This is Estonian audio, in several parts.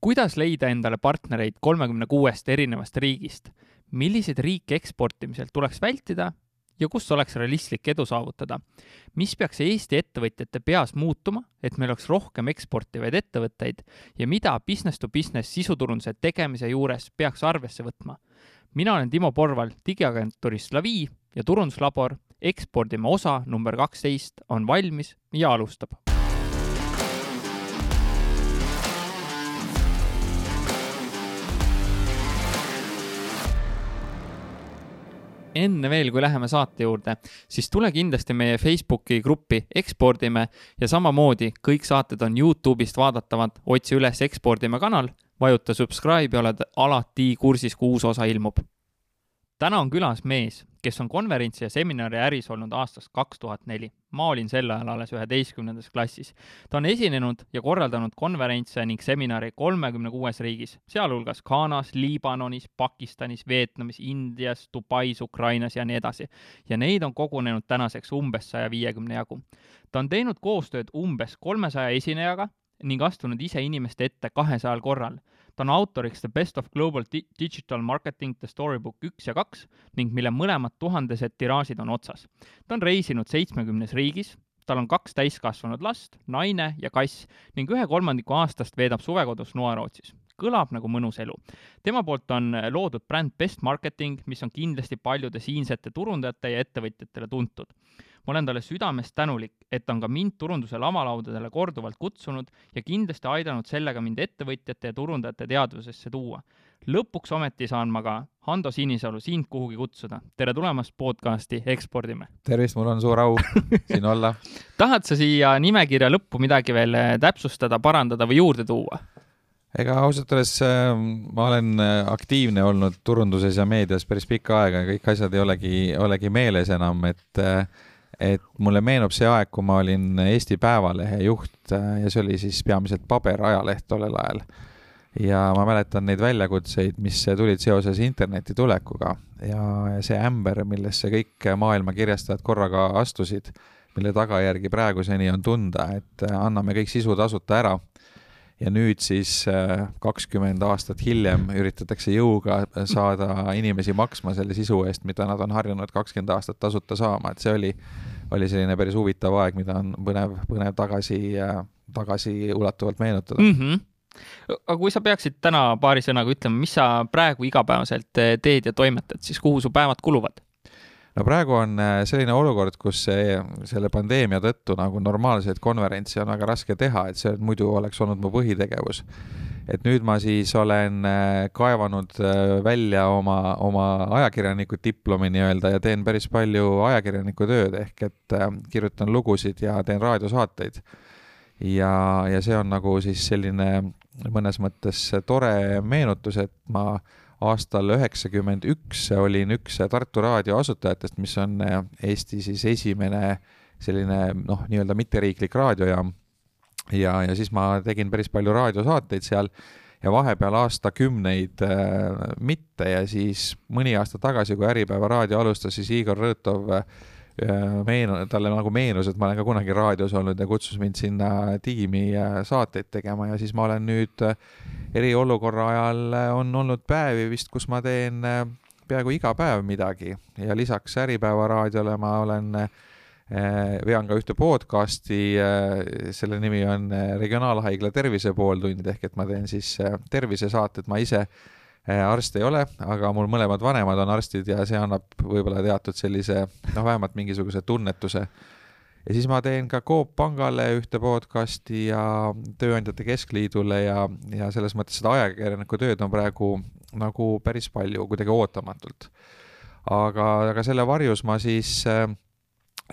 kuidas leida endale partnereid kolmekümne kuuest erinevast riigist? milliseid riike eksportimisel tuleks vältida ja kus oleks realistlik edu saavutada? mis peaks Eesti ettevõtjate peas muutuma, et meil oleks rohkem eksportivaid ettevõtteid ja mida business to business sisuturunduse tegemise juures peaks arvesse võtma? mina olen Timo Porval digiagentuurist Slavi ja turunduslabor ekspordime osa number kaksteist on valmis ja alustab enne veel, kui läheme saate juurde, siis tule kindlasti meie Facebooki gruppi Ekspordime ja samamoodi kõik saated on Youtube'ist vaadatavad, otsi üles Ekspordime kanal, vajuta subscribe ja oled alati kursis, kui uus osa ilmub täna on külas mees, kes on konverentsi ja seminari äris olnud aastast kaks tuhat neli. ma olin sel ajal alles üheteistkümnendas klassis. ta on esinenud ja korraldanud konverentse ning seminari kolmekümne kuues riigis, sealhulgas Ghanas, Liibanonis, Pakistanis, Vietnamis, Indias, Dubais, Ukrainas ja nii edasi. ja neid on kogunenud tänaseks umbes saja viiekümne jagu. ta on teinud koostööd umbes kolmesaja esinejaga ning astunud ise inimeste ette kahesajal korral ta on autoriks The Best of Global Digital Marketing The Storybook üks ja kaks ning mille mõlemad tuhandesed tiraažid on otsas. ta on reisinud seitsmekümnes riigis, tal on kaks täiskasvanud last, naine ja kass ning ühe kolmandiku aastast veedab suvekodus Noa-Rootsis. Kõlab nagu mõnus elu. tema poolt on loodud bränd Best Marketing, mis on kindlasti paljude siinsete turundajate ja ettevõtjatele tuntud ma olen talle südamest tänulik, et ta on ka mind turunduse lavalaudadele korduvalt kutsunud ja kindlasti aidanud sellega mind ettevõtjate ja turundajate teadvusesse tuua. lõpuks ometi saan ma ka Hando Sinisalu sind kuhugi kutsuda. tere tulemast podcasti Ekspordime! tervist, mul on suur au siin olla tahad sa siia nimekirja lõppu midagi veel täpsustada, parandada või juurde tuua? Ega ausalt öeldes äh, ma olen äh, aktiivne olnud turunduses ja meedias päris pikka aega ja kõik asjad ei olegi, olegi meeles enam, et äh, et mulle meenub see aeg, kui ma olin Eesti Päevalehe juht äh, ja see oli siis peamiselt paberajaleht tollel ajal. ja ma mäletan neid väljakutseid, mis tulid seoses interneti tulekuga ja see ämber, millesse kõik maailma kirjastajad korraga astusid, mille tagajärgi praeguseni on tunda, et anname kõik sisu tasuta ära ja nüüd siis äh, kakskümmend aastat hiljem üritatakse jõuga saada inimesi maksma selle sisu eest, mida nad on harjunud kakskümmend aastat tasuta saama, et see oli, oli selline päris huvitav aeg, mida on põnev, põnev tagasi, tagasiulatuvalt meenutada mm. -hmm aga kui sa peaksid täna paari sõnaga ütlema, mis sa praegu igapäevaselt teed ja toimetad, siis kuhu su päevad kuluvad? No praegu on äh, selline olukord, kus see, selle pandeemia tõttu nagu normaalseid konverentse on väga raske teha, et see muidu oleks olnud mu põhitegevus. et nüüd ma siis olen äh, kaevanud äh, välja oma, oma ajakirjaniku diplomi nii-öelda ja teen päris palju ajakirjaniku tööd, ehk et kirjutan lugusid ja teen raadiosaateid. ja, ja see on nagu siis selline mõnes mõttes tore meenutus, et ma aastal üheksakümmend üks olin üks Tartu raadio asutajatest, mis on äh, Eesti siis esimene selline noh, nii-öelda mitteriiklik raadiojaam. ja, ja siis ma tegin päris palju raadiosaateid seal ja vahepeal aastakümneid äh, mitte ja siis mõni aasta tagasi, kui Äripäeva raadio alustas, siis Igor Rõõtov äh, meenu-, talle nagu meenus, et ma olen ka kunagi raadios olnud ja kutsus mind sinna tiimi saateid tegema ja siis ma olen nüüd eriolukorra ajal on olnud päevi vist, kus ma teen peaaegu iga päev midagi. Ja lisaks Äripäeva raadiole ma olen vean ka ühte podcasti, selle nimi on Regionaalhaigla tervise pooltund, ehk et ma teen siis tervisesaated, ma ise Äh, arst ei ole, aga mul mõlemad vanemad on arstid ja see annab võib-olla teatud sellise noh, vähemalt mingisuguse tunnetuse. ja siis ma teen ka Coop Pangale ühte podcasti ja Tööandjate Keskliidule ja, ja selles mõttes seda ajakirjaniku tööd on praegu nagu päris palju, kuidagi ootamatult. aga, aga selle varjus ma siis äh,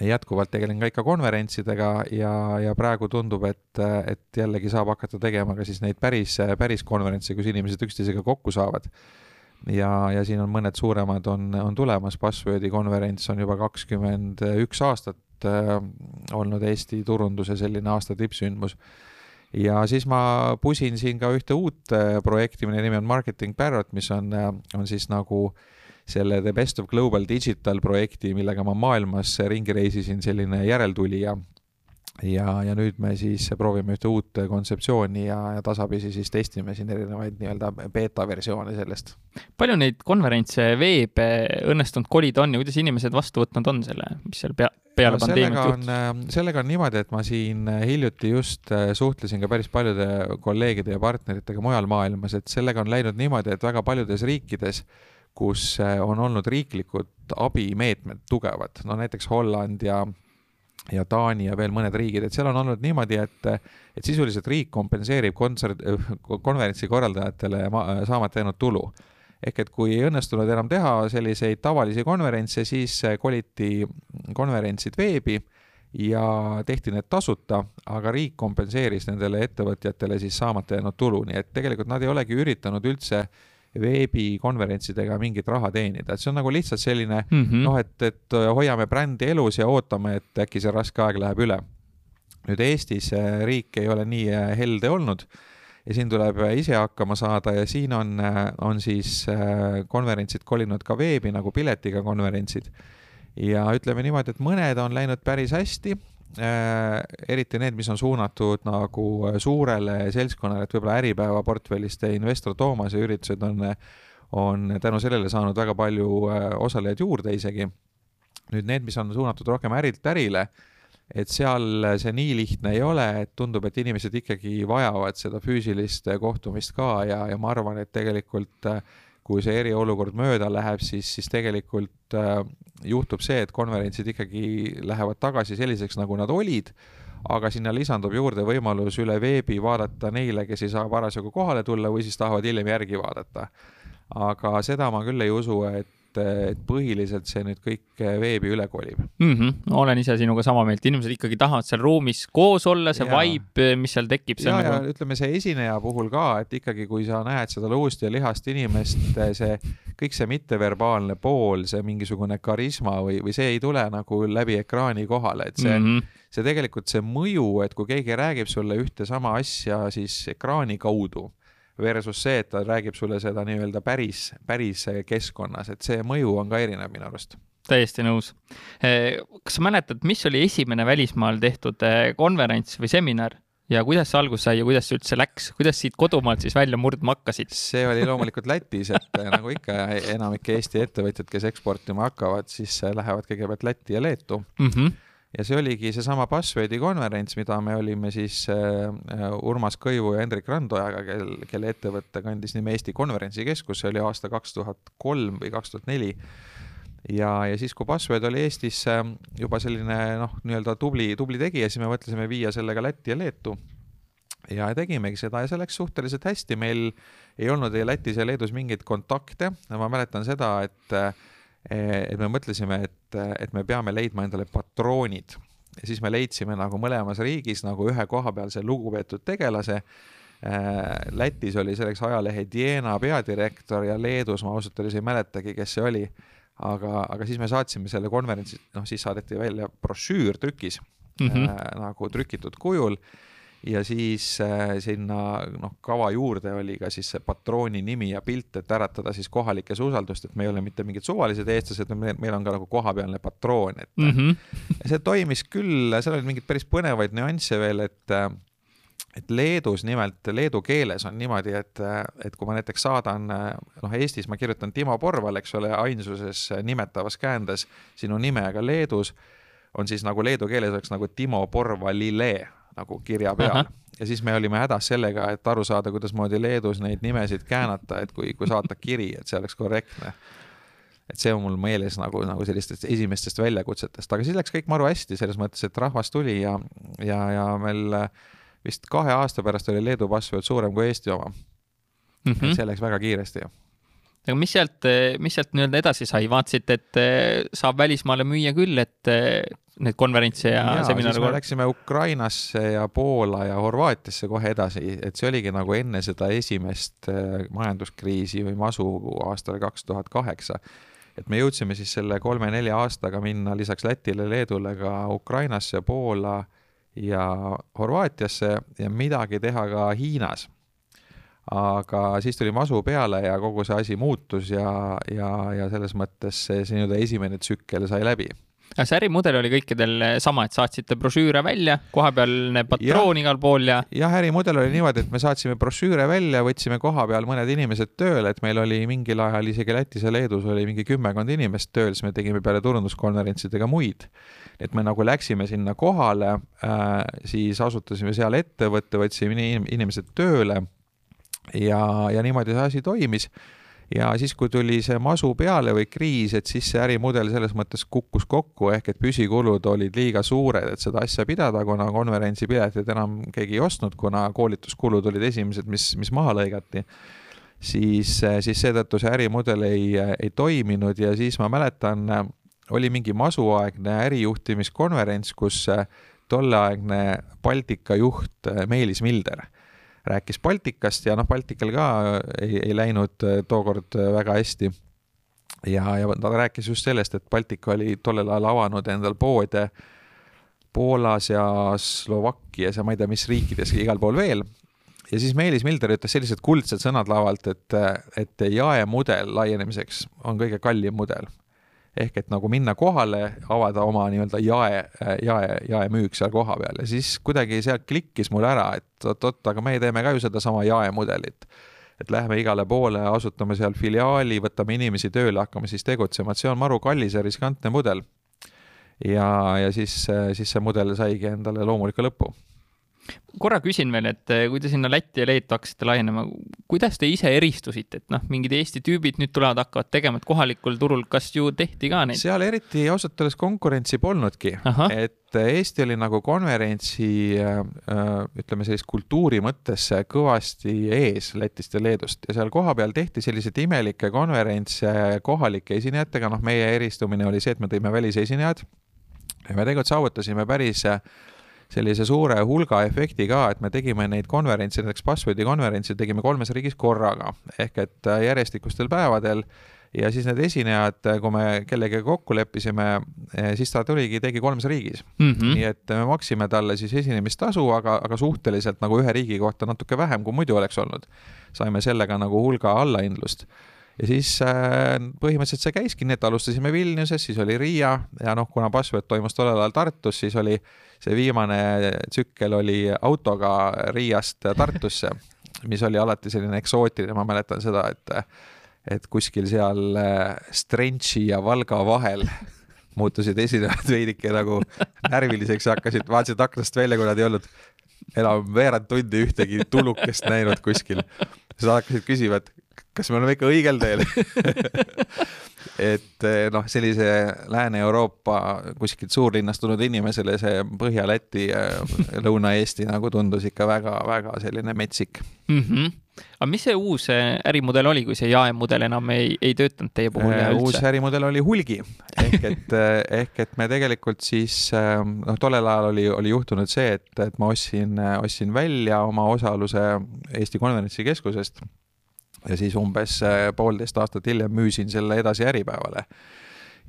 jätkuvalt tegelen ka ikka konverentsidega ja, ja praegu tundub, et, et jällegi saab hakata tegema ka siis neid päris, päris konverentse, kus inimesed üksteisega kokku saavad. ja, ja siin on mõned suuremad on, on tulemas, Passwordi konverents on juba kakskümmend üks aastat äh, olnud Eesti turunduse selline aasta tippsündmus ja siis ma pusin siin ka ühte uut äh, projekti, mille nimi on Marketing Parrot, mis on, äh, on siis nagu äh, selle The Best of Global Digital projekti, millega ma maailmas ringi reisisin, selline järeltulija. ja, ja nüüd me siis proovime ühte uut kontseptsiooni ja, ja tasapisi siis testime siin erinevaid nii-öelda beeta versioone sellest. palju neid konverentse veeb õnnestunud kolida on ja kuidas inimesed vastu võtnud on selle, mis seal pea, peale no, pandeemiat juhtus? Äh, sellega on niimoodi, et ma siin hiljuti just äh, suhtlesin ka päris paljude kolleegide ja partneritega mujal maailmas, et sellega on läinud niimoodi, et väga paljudes riikides kus äh, on olnud riiklikud abimeetmed tugevad, no näiteks Holland ja ja Taani ja veel mõned riigid, et seal on olnud niimoodi, et, et sisuliselt riik kompenseerib kontsert, konverentsi korraldajatele saamata jäänud tulu. ehk et kui ei õnnestunud enam teha selliseid tavalisi konverentse, siis koliti konverentsid veebi ja tehti need tasuta, aga riik kompenseeris nendele ettevõtjatele siis saamata jäänud tulu, nii et tegelikult nad ei olegi üritanud üldse äh, veebikonverentsidega mingit raha teenida, et see on nagu lihtsalt selline mm -hmm. noh, et, et hoiame brändi elus ja ootame, et äkki see raske aeg läheb üle. nüüd Eestis äh, riik ei ole nii äh, helde olnud ja siin tuleb ise hakkama saada ja siin on, äh, on siis konverentsid kolinud ka veebi nagu piletiga konverentsid. ja ütleme niimoodi, et mõned on läinud päris hästi Äh, eriti need, mis on suunatud nagu äh, suurele seltskonnale, et võib-olla Äripäeva portfellist investor Toomase üritused on, on tänu sellele saanud väga palju äh, osalejaid juurde isegi. nüüd need, mis on suunatud rohkem ärilt ärile, et seal see nii lihtne ei ole, et tundub, et inimesed ikkagi vajavad seda füüsilist kohtumist ka ja, ja ma arvan, et tegelikult äh, kui see eriolukord mööda läheb, siis, siis tegelikult äh, juhtub see, et konverentsid ikkagi lähevad tagasi selliseks, nagu nad olid, aga sinna lisandub juurde võimalus üle veebi vaadata neile, kes ei saa parasjagu kohale tulla või siis tahavad hiljem järgi vaadata. aga seda ma küll ei usu, et et, et põhiliselt see nüüd kõik veebi üle kolib mm. -hmm. olen ise sinuga sama meelt, inimesed ikkagi tahavad seal ruumis koos olla, see ja. vibe, mis seal tekib. ja, nagu... ja ütleme, see esineja puhul ka, et ikkagi, kui sa näed seda luust ja lihast inimest, see kõik see mitteverbaalne pool, see mingisugune karisma või, või see ei tule nagu läbi ekraani kohale, et see mm, -hmm. see tegelikult see mõju, et kui keegi räägib sulle ühte sama asja siis ekraani kaudu versus see, et ta räägib sulle seda nii-öelda päris, päris keskkonnas, et see mõju on ka erinev minu arust täiesti nõus. Eh, kas sa mäletad, mis oli esimene välismaal tehtud eh, konverents või seminar ja kuidas see alguse sai ja kuidas see üldse läks, kuidas siit kodumaalt siis välja murdma hakkasid? see oli loomulikult Lätis, et eh, nagu ikka enamik Eesti ettevõtjad, kes eksportima hakkavad, siis lähevad kõigepealt Lätti ja Leetu mm. -hmm ja see oligi seesama Buzzwordi konverents, mida me olime siis äh, äh, Urmas Kõivu ja Hendrik Randojaga, kel, kelle ettevõte kandis nime Eesti Konverentsikeskus, see oli aasta kaks tuhat kolm või kaks tuhat neli. ja, ja siis, kui Buzzword oli Eestis äh, juba selline noh, nii-öelda tubli, tubli tegija, siis me mõtlesime viia selle ka Lätti ja Leetu. ja tegimegi seda ja see läks suhteliselt hästi, meil ei olnud ei Lätis ja Leedus mingeid kontakte, ma mäletan seda, et Eh, et me mõtlesime, et, et me peame leidma endale patroonid ja siis me leidsime nagu mõlemas riigis nagu ühe kohapealse lugupeetud tegelase. Eh, Lätis oli selleks ajalehe Diena peadirektor ja Leedus ma ausalt öeldes ei mäletagi, kes see oli. aga, aga siis me saatsime selle konverentsi, noh siis saadeti välja brošüür trükis mm -hmm. nagu trükitud kujul ja siis äh, sinna noh, kava juurde oli ka siis see patrooni nimi ja pilt, et äratada siis kohalikes usaldust, et me ei ole mitte mingid suvalised eestlased, meil on ka nagu kohapealne patroon, et mm -hmm. see toimis küll, seal oli mingeid päris põnevaid nüansse veel, et äh, et Leedus nimelt, leedu keeles on niimoodi, et, et kui ma näiteks saadan, noh, Eestis ma kirjutan Timo Porval, eks ole, ainsuses nimetavas käändes sinu nime, aga Leedus on siis nagu leedu keeles oleks nagu Timo Porvalile nagu kirja peal. ja siis me olime hädas sellega, et aru saada, kuidasmoodi Leedus neid nimesid käänata, et kui, kui saata kiri, et see oleks korrektne. et see on mul meeles nagu, nagu sellistest esimestest väljakutsetest, aga siis läks kõik maru hästi selles mõttes, et rahvas tuli ja, ja, ja meil vist kahe aasta pärast oli Leedu password suurem kui Eesti oma mm. -hmm. see läks väga kiiresti ju aga mis sealt, mis sealt nii-öelda edasi sai, vaatasite, et eh, saab välismaale müüa küll, et eh, neid konverentse ja, ja seminare. me läksime Ukrainasse ja Poola ja Horvaatiasse kohe edasi, et see oligi nagu enne seda esimest eh, majanduskriisi või masu aastal kaks tuhat kaheksa. et me jõudsime siis selle kolme-nelja aastaga minna lisaks Lätile, Leedule ka Ukrainasse, Poola ja Horvaatiasse ja midagi teha ka Hiinas aga siis tuli masu peale ja kogu see asi muutus ja, ja, ja selles mõttes see, see nii-öelda esimene tsükkel sai läbi kas ärimudel oli kõikidel sama, et saatsite brošüüre välja, kohapealne patroon igal pool ja? jah, ärimudel oli niimoodi, et me saatsime brošüüre välja, võtsime koha peal mõned inimesed tööle, et meil oli mingil ajal isegi Lätis ja Leedus oli mingi kümmekond inimest tööl, siis me tegime peale turunduskonverentsidega muid. et me nagu läksime sinna kohale äh,, siis asutasime seal ettevõtte, võtsime inimesed tööle ja, ja niimoodi see asi toimis. Ja siis, kui tuli see masu peale või kriis, et siis see ärimudel selles mõttes kukkus kokku, ehk et püsikulud olid liiga suured, et seda asja pidada, kuna konverentsipileteid enam keegi ei ostnud, kuna koolituskulud olid esimesed, mis, mis maha lõigati. Siis, siis seetõttu see ärimudel ei, ei toiminud ja siis ma mäletan, oli mingi masuaegne ärijuhtimiskonverents, kus tolleaegne Baltika juht Meelis Milder rääkis Baltikast ja noh, Baltikal ka ei, ei läinud äh, tookord äh, väga hästi. ja, ja ta rääkis just sellest, et Baltika oli tollel ajal avanud endal poode Poolas ja Slovakkias ja ma ei tea, mis riikides, igal pool veel. ja siis Meelis Milder ütles sellised kuldsed sõnad lavalt, et, et jaemudel laienemiseks on kõige kallim mudel ehk et nagu minna kohale, avada oma nii-öelda jae, jae, jaemüük seal kohapeal ja siis kuidagi sealt klikkis mul ära, et oot-oot, aga me teeme ka ju sedasama jaemudelit. et lähme igale poole, asutame seal filiaali, võtame inimesi tööle, hakkame siis tegutsema, et see on maru kallis ja riskantne mudel. ja, ja siis, siis see mudel saigi endale loomuliku lõpu korra küsin veel, et eh, kui te sinna Lätti ja Leetu hakkasite laienema, kuidas te ise eristusite, et noh, mingid Eesti tüübid nüüd tulevad, hakkavad tegema, et kohalikul turul, kas ju tehti ka neid? seal eriti ausalt öeldes konkurentsi polnudki, et Eesti oli nagu konverentsi äh, ütleme sellist kultuuri mõttes kõvasti ees Lätist ja Leedust. Ja seal kohapeal tehti selliseid imelikke konverentse kohalike esinejatega, noh, meie eristumine oli see, et me tõime välisesinejad. Ja me tegelikult saavutasime päris sellise suure hulga efekti ka, et me tegime neid konverentse, näiteks Passwordi konverentsi tegime kolmes riigis korraga, ehk et äh, järjestikustel päevadel ja siis need esinejad, äh, kui me kellegagi kokku leppisime, äh, siis ta tuligi, tegi kolmes riigis mm. -hmm. nii et me maksime talle siis esinemistasu, aga, aga suhteliselt nagu ühe riigi kohta natuke vähem, kui muidu oleks olnud. saime sellega nagu hulga allahindlust ja siis äh, põhimõtteliselt see käiski nii, et alustasime Vilniuses, siis oli Riia ja noh, kuna Password toimus tollel ajal Tartus, siis oli see viimane tsükkel oli autoga Riiast Tartusse, mis oli alati selline eksootiline, ma mäletan seda, et et kuskil seal äh, Strentši ja Valga vahel muutusid esinejad veidike nagu närviliseks ja hakkasid, vaatasid aknast välja, kui nad ei olnud enam veerand tundi ühtegi tulukest näinud kuskil. siis nad hakkasid küsima, et kas me oleme ikka õigel teel et eh, noh, sellise Lääne-Euroopa kuskilt suurlinnast tulnud inimesele see Põhja-Läti ja Lõuna-Eesti nagu tundus ikka väga-väga selline metsik mm. -hmm. aga mis see uus eh, ärimudel oli, kui see jaemudel enam ei, ei töötanud teie puhul äh, üldse? uus ärimudel oli hulgi ehk et ehk et me tegelikult siis noh, tollel ajal oli, oli juhtunud see, et, et ma ostsin, ostsin välja oma osaluse Eesti Konverentsikeskusest ja siis umbes äh, poolteist aastat hiljem müüsin selle edasi Äripäevale.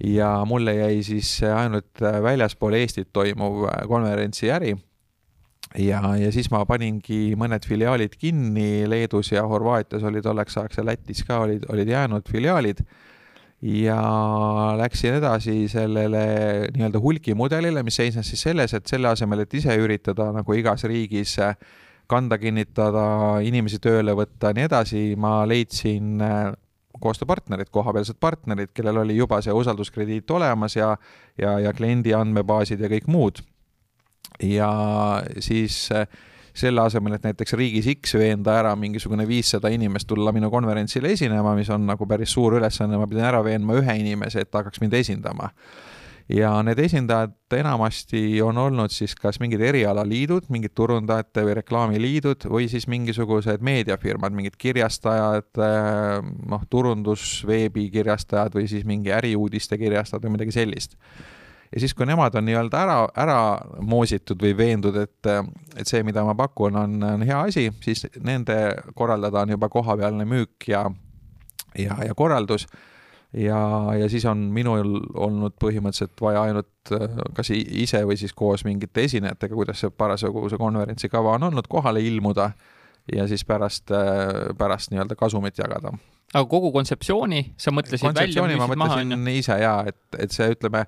ja mulle jäi siis ainult äh, väljaspool Eestit toimuv äh, konverentsiäri ja, ja siis ma paningi mõned filiaalid kinni, Leedus ja Horvaatias olid tolleks ajaks ja Lätis ka olid, olid jäänud filiaalid. Ja läksin edasi sellele nii-öelda hulgimudelile, mis seisnes siis selles, et selle asemel, et ise üritada nagu igas riigis äh, kanda kinnitada, inimesi tööle võtta ja nii edasi, ma leidsin äh, koostööpartnerid, kohapealsed partnerid, kellel oli juba see usalduskrediit olemas ja ja, ja kliendi andmebaasid ja kõik muud. ja siis äh, selle asemel, et näiteks riigis X veenda ära mingisugune viissada inimest tulla minu konverentsile esinema, mis on nagu päris suur ülesanne, ma pidin ära veenma ühe inimese, et ta hakkaks mind esindama ja need esindajad enamasti on olnud siis kas mingid erialaliidud, mingid turundajate või reklaamiliidud või siis mingisugused meediafirmad, mingid kirjastajad, eh, noh, turundus, veebikirjastajad või siis mingi äriuudiste kirjastajad või midagi sellist. Ja siis, kui nemad on nii-öelda ära, ära moositud või veendud, et, et see, mida ma pakun, on, on hea asi, siis nende korraldada on juba kohapealne müük ja, ja, ja korraldus ja, ja siis on minul olnud põhimõtteliselt vaja ainult äh, kas ise või siis koos mingite esinejatega, kuidas see parasjagu see konverentsi kava on olnud, kohale ilmuda ja siis pärast, äh, pärast nii-öelda kasumit jagada. aga kogu kontseptsiooni sa mõtlesid kontseptsiooni välja, ma mõtlesin maha, ise jaa, et, et see, ütleme,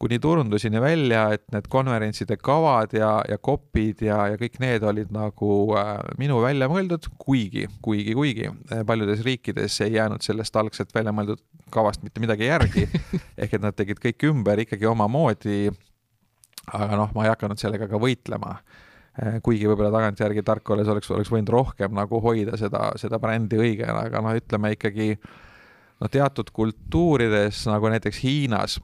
kuni turunduseni välja, et need konverentside kavad ja, ja kopid ja, ja kõik need olid nagu äh, minu välja mõeldud, kuigi, kuigi, kuigi äh, paljudes riikides ei jäänud sellest algselt välja mõeldud kavast mitte midagi järgi ehk et nad tegid kõik ümber ikkagi omamoodi. aga noh, ma ei hakanud sellega ka võitlema äh, kuigi võib-olla tagantjärgi tark olles oleks, oleks võinud rohkem nagu hoida seda, seda brändi õigena, aga noh, ütleme ikkagi no teatud kultuurides nagu näiteks Hiinas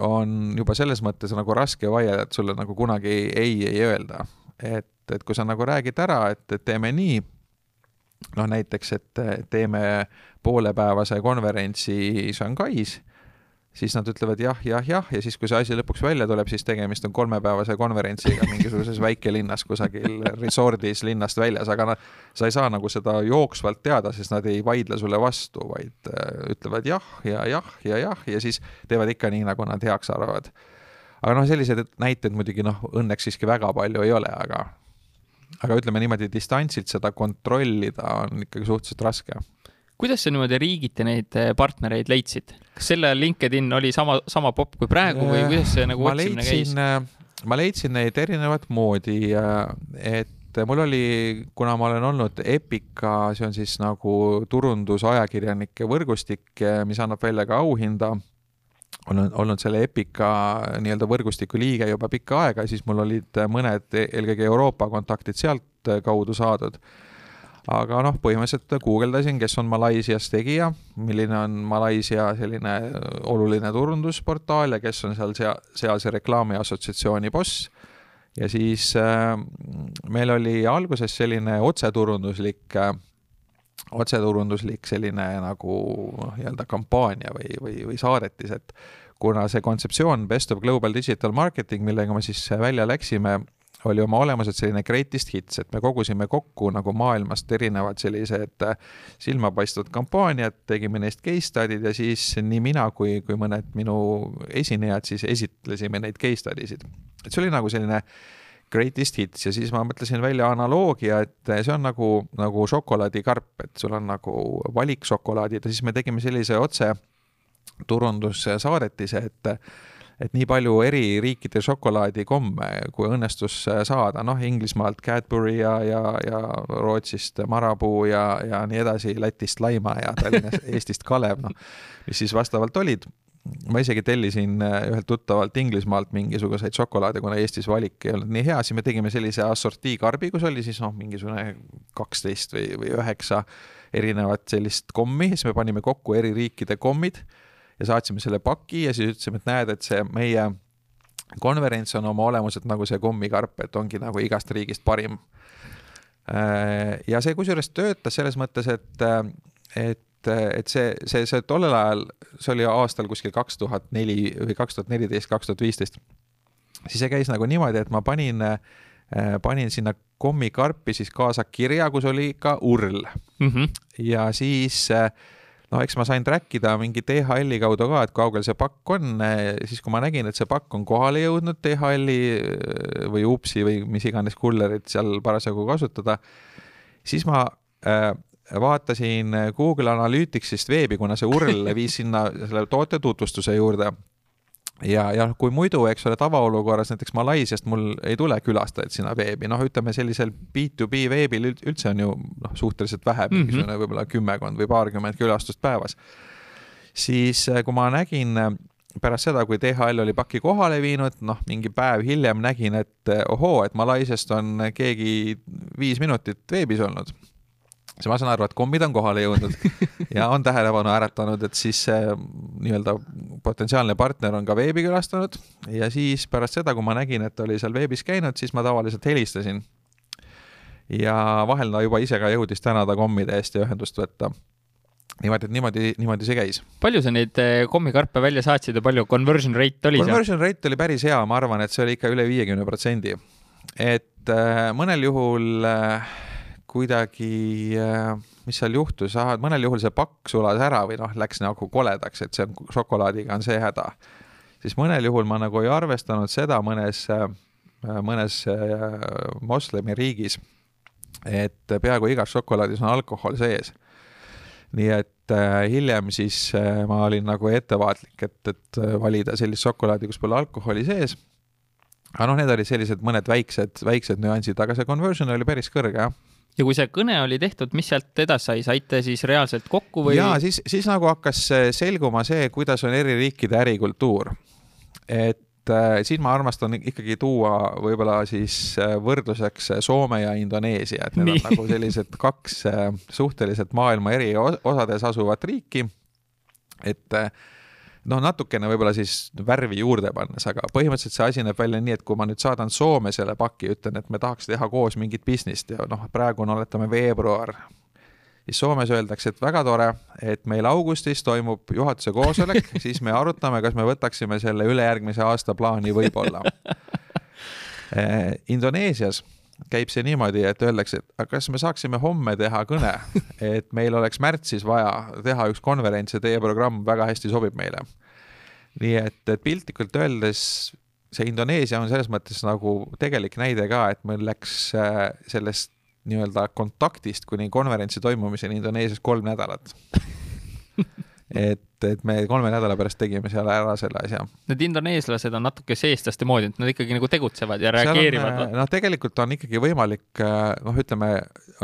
on juba selles mõttes nagu raske vaielda, et sulle nagu kunagi ei, ei öelda. et, et kui sa nagu räägid ära, et teeme nii, noh näiteks, et teeme poolepäevase konverentsi Shanghais siis nad ütlevad jah, jah, jah ja siis, kui see asi lõpuks välja tuleb, siis tegemist on kolmepäevase konverentsiga mingisuguses väikelinnas kusagil resordis linnast väljas, aga noh, sa ei saa nagu seda jooksvalt teada, sest nad ei vaidle sulle vastu, vaid äh, ütlevad jah ja jah ja jah ja siis teevad ikka nii, nagu nad heaks arvavad. aga noh, selliseid näiteid muidugi noh, õnneks siiski väga palju ei ole, aga aga ütleme niimoodi, distantsilt seda kontrollida on ikkagi suhteliselt raske kuidas sa niimoodi riigiti neid eh, partnereid leidsid? kas selle LinkedIn oli sama, sama popp kui praegu või kuidas see nagu otsimine käis? Äh, ma leidsin neid erinevat moodi, et mul oli, kuna ma olen olnud Epica, see on siis nagu turundusajakirjanike võrgustik, äh, mis annab välja ka auhinda, olen olnud selle Epica nii-öelda võrgustiku liige juba pikka aega, siis mul olid mõned eelkõige Euroopa kontaktid sealt kaudu saadud aga noh, põhimõtteliselt guugeldasin, kes on Malaisias tegija, milline on Malaisia selline oluline turundusportaal ja kes on seal sea-, sealse reklaamiassotsiatsiooni boss. ja siis äh, meil oli alguses selline otseturunduslik äh, otseturunduslik selline nagu noh, nii-öelda kampaania või, või, või saadetis, et kuna see kontseptsioon Best of Global Digital Marketing, millega me siis välja läksime, oli oma olemuselt selline greatest hits, et me kogusime kokku nagu maailmast erinevad sellised äh, silmapaistvad kampaaniad, tegime neist case study'd ja siis nii mina kui, kui mõned minu esinejad siis esitlesime neid case study sid. et see oli nagu selline greatest hits ja siis ma mõtlesin välja analoogia, et see on nagu, nagu šokolaadikarp, et sul on nagu valik šokolaadid ja siis me tegime sellise otse turundussaadetise, et et nii palju eri riikide šokolaadikomme, kui õnnestus saada, noh, Inglismaalt Cadbury ja, ja, ja Rootsist Marabou ja, ja nii edasi, Lätist Laima ja Tallinnast, Eestist Kalev, noh, mis siis vastavalt olid. Ma isegi tellisin ühelt tuttavalt Inglismaalt mingisuguseid šokolaade, kuna Eestis valik ei olnud nii hea, siis me tegime sellise assortii karbi, kus oli siis noh, mingisugune kaksteist või, või üheksa erinevat sellist kommi, siis me panime kokku eri riikide kommid ja saatsime selle paki ja siis ütlesime, et näed, et see meie konverents on oma olemuselt nagu see kommikarp, et ongi nagu igast riigist parim. Äh, ja see kusjuures töötas selles mõttes, et, et, et see, see, see tollel ajal, see oli aastal kuskil kaks tuhat neli või kaks tuhat neliteist, kaks tuhat viisteist, siis see käis nagu niimoodi, et ma panin, panin sinna kommikarpi siis kaasa kirja, kus oli ka url mm. -hmm. ja siis äh, no eks ma sain track ida mingi DHL-i kaudu ka, et kaugel see pakk on, siis kui ma nägin, et see pakk on kohale jõudnud DHL-i äh, või Upsi või mis iganes kullerit seal parasjagu kasutada, siis ma äh, vaatasin Google Analyticsist veebi, kuna see URL viis sinna selle toote tutvustuse juurde ja, ja kui muidu, eks ole, tavaolukorras näiteks Malaisiast mul ei tule külastajaid sinna veebi, noh, ütleme sellisel B2B veebil üldse on ju noh, suhteliselt vähe mm, mingisugune -hmm. võib-olla kümmekond või paarkümmend külastust päevas. siis äh, kui ma nägin äh, pärast seda, kui DHL oli paki kohale viinud, noh, mingi päev hiljem nägin, et äh, ohoo, et Malaisiast on keegi viis minutit veebis olnud siis ma saan aru, et kommid on kohale jõudnud ja on tähelepanu äratanud, et siis see nii-öelda potentsiaalne partner on ka veebi külastanud ja siis pärast seda, kui ma nägin, et oli seal veebis käinud, siis ma tavaliselt helistasin. ja vahel ta juba ise ka jõudis tänada kommide eest ja ühendust võtta niimoodi, et niimoodi, niimoodi see käis. palju sa neid eh, kommikarpe välja saatsid ja palju conversion rate oli conversion seal? Conversion rate oli päris hea, ma arvan, et see oli ikka üle viiekümne protsendi. et äh, mõnel juhul äh, kuidagi, äh, mis seal juhtus, mõnel juhul see pakk sulas ära või noh, läks nagu koledaks, et see on šokolaadiga on see häda. siis mõnel juhul ma nagu ei arvestanud seda mõnes, äh, mõnes äh, moslemi riigis, et peaaegu igas šokolaadis on alkohol sees. nii et hiljem siis ma olin nagu ettevaatlik, et, et valida sellist šokolaadi, kus pole alkoholi sees. aga noh, need olid sellised mõned väiksed, väiksed nüansid, aga see conversion oli päris kõrge, jah ja kui see kõne oli tehtud, mis sealt edasi sai, saite siis reaalselt kokku või? ja siis, siis nagu hakkas selguma see, kuidas on eri riikide ärikultuur. et äh, siin ma armastan ikkagi tuua võib-olla siis äh, võrdluseks Soome ja Indoneesia, et need Nii. on nagu sellised kaks äh, suhteliselt maailma eri osades asuvat riiki. et äh, noh, natukene võib-olla siis värvi juurde pannes, aga põhimõtteliselt see asi näeb välja nii, et kui ma nüüd saadan Soome selle paki, ütlen, et me tahaks teha koos mingit business't ja noh, praegu on, oletame, veebruar, siis Soomes öeldakse, et väga tore, et meil augustis toimub juhatuse koosolek, siis me arutame, kas me võtaksime selle ülejärgmise aasta plaani võib-olla eh,. Indoneesias käib see niimoodi, et öeldakse, et kas me saaksime homme teha kõne, et meil oleks märtsis vaja teha üks konverents ja teie programm väga hästi sobib meile. nii et, et piltlikult öeldes see Indoneesia on selles mõttes nagu tegelik näide ka, et meil läks äh, sellest nii-öelda kontaktist kuni konverentsi toimumiseni Indoneesias kolm nädalat et, et me kolme nädala pärast tegime seal ära selle asja. Need indoneeslased on natuke seestlaste moodi, et nad ikkagi nagu tegutsevad ja reageerivad. noh, tegelikult on ikkagi võimalik, äh, noh, ütleme,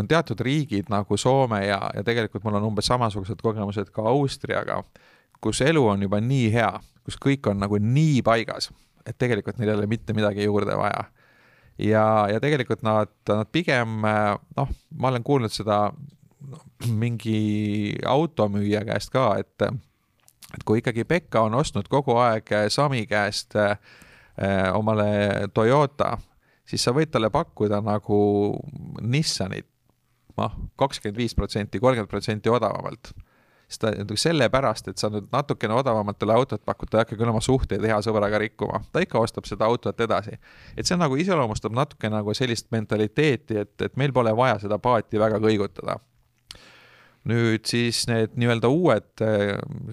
on teatud riigid nagu Soome ja, ja tegelikult mul on umbes samasugused kogemused ka Austriaga, kus elu on juba nii hea, kus kõik on nagu nii paigas, et tegelikult neil ei ole mitte midagi juurde vaja ja, ja tegelikult nad, nad pigem äh, noh, ma olen kuulnud seda mingi automüüja käest ka, et, et kui ikkagi Pekka on ostnud kogu aeg Sami käest äh, omale Toyota, siis sa võid talle pakkuda nagu Nissanit, noh, kakskümmend viis protsenti, kolmkümmend protsenti odavamalt. Sest ta nagu sellepärast, et sa nüüd natukene odavamat talle autot pakud, ta ei hakka küll oma suhteid hea sõbraga rikkuma, ta ikka ostab seda autot edasi. et see nagu iseloomustab natuke nagu sellist mentaliteeti, et, et meil pole vaja seda paati väga kõigutada nüüd siis need nii-öelda uued,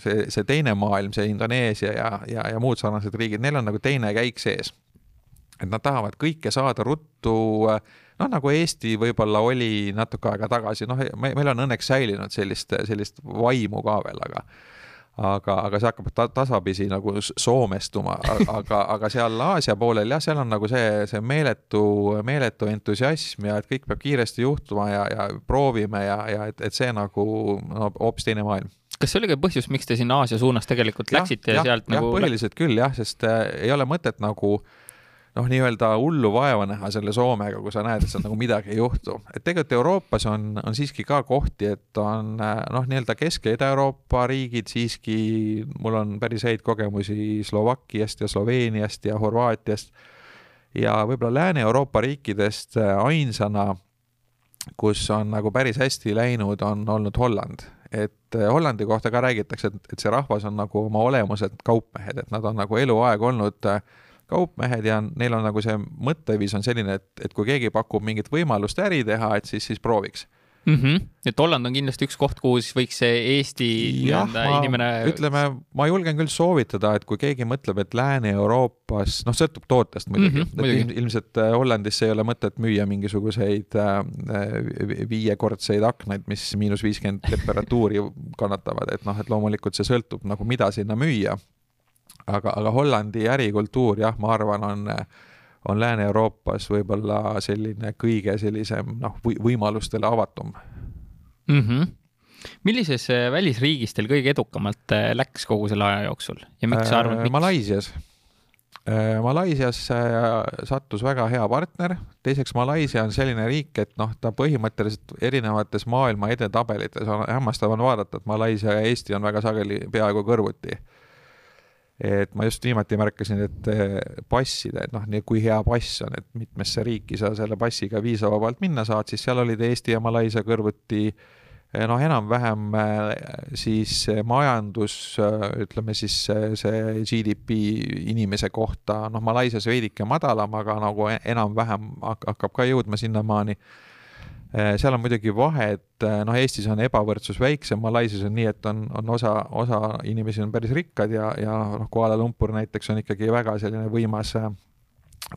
see, see teine maailm, see Indoneesia ja, ja, ja muud sarnased riigid, neil on nagu teine käik sees. et nad tahavad kõike saada ruttu, noh, nagu Eesti võib-olla oli natuke aega tagasi, noh, meil on õnneks säilinud sellist, sellist vaimu ka veel, aga aga, aga see hakkab ta tasapisi nagu soomestuma, aga, aga seal Aasia poolel jah, seal on nagu see, see meeletu, meeletu entusiasm ja et kõik peab kiiresti juhtuma ja, ja proovime ja, ja et, et see nagu no hoopis teine maailm kas see oli ka põhjus, miks te sinna Aasia suunas tegelikult läksite ja, ja sealt ja, nagu? põhiliselt küll jah, sest äh, ei ole mõtet nagu äh, noh, nii-öelda hullu vaeva näha selle Soomega, kui sa näed, et seal nagu midagi ei juhtu. et tegelikult Euroopas on, on siiski ka kohti, et on noh, nii-öelda Kesk- ja Ida-Euroopa riigid siiski, mul on päris häid kogemusi Slovakkiast ja Sloveeniast ja Horvaatiast ja võib-olla Lääne-Euroopa riikidest ainsana, kus on nagu päris hästi läinud, on olnud Holland et Hollandi kohta ka räägitakse, et, et see rahvas on nagu oma olemuselt kaupmehed, et nad on nagu eluaeg olnud äh, kaupmehed ja neil on nagu see mõtteviis on selline, et, et kui keegi pakub mingit võimalust äri teha, et siis, siis prooviks mm. -hmm. et Holland on kindlasti üks koht, kuhu siis võiks see Eesti nii-öelda inimene. ütleme, ma julgen küll soovitada, et kui keegi mõtleb, et Lääne-Euroopas, noh, sõltub tootest muidugi mm, -hmm, et ilmselt äh, Hollandis ei ole mõtet müüa mingisuguseid äh, viiekordseid aknaid, mis miinus viiskümmend temperatuuri kannatavad, et noh, et loomulikult see sõltub nagu, mida sinna müüa aga, aga Hollandi ärikultuur jah, ma arvan, on, on Lääne-Euroopas võib-olla selline kõige sellisem noh, võimalustele avatum mm. -hmm millises äh, välisriigis teil kõige edukamalt äh, läks kogu selle aja jooksul ja miks sa arvad, miks? Malaisias. Äh, Malaisias sattus väga hea partner, teiseks Malaisia on selline riik, et noh, ta põhimõtteliselt erinevates maailma edetabelites on hämmastav on vaadata, et Malaisia ja Eesti on väga sageli peaaegu kõrvuti et ma just viimati märkasin, et eh, passide, et noh, kui hea pass on, et mitmesse riiki sa selle passiga viisavabalt minna saad, siis seal olid Eesti ja Malaisia kõrvuti eh, noh, enam-vähem eh, siis majandus, ütleme siis see GDP inimese kohta, noh, Malaisias veidike madalam, aga nagu enam-vähem hakkab ka jõudma sinnamaani seal on muidugi vahe, et äh, noh, Eestis on ebavõrdsus väiksem, Malaisias on nii, et on, on osa, osa inimesi on päris rikkad ja, ja noh, Kuala Lumpur näiteks on ikkagi väga selline võimas,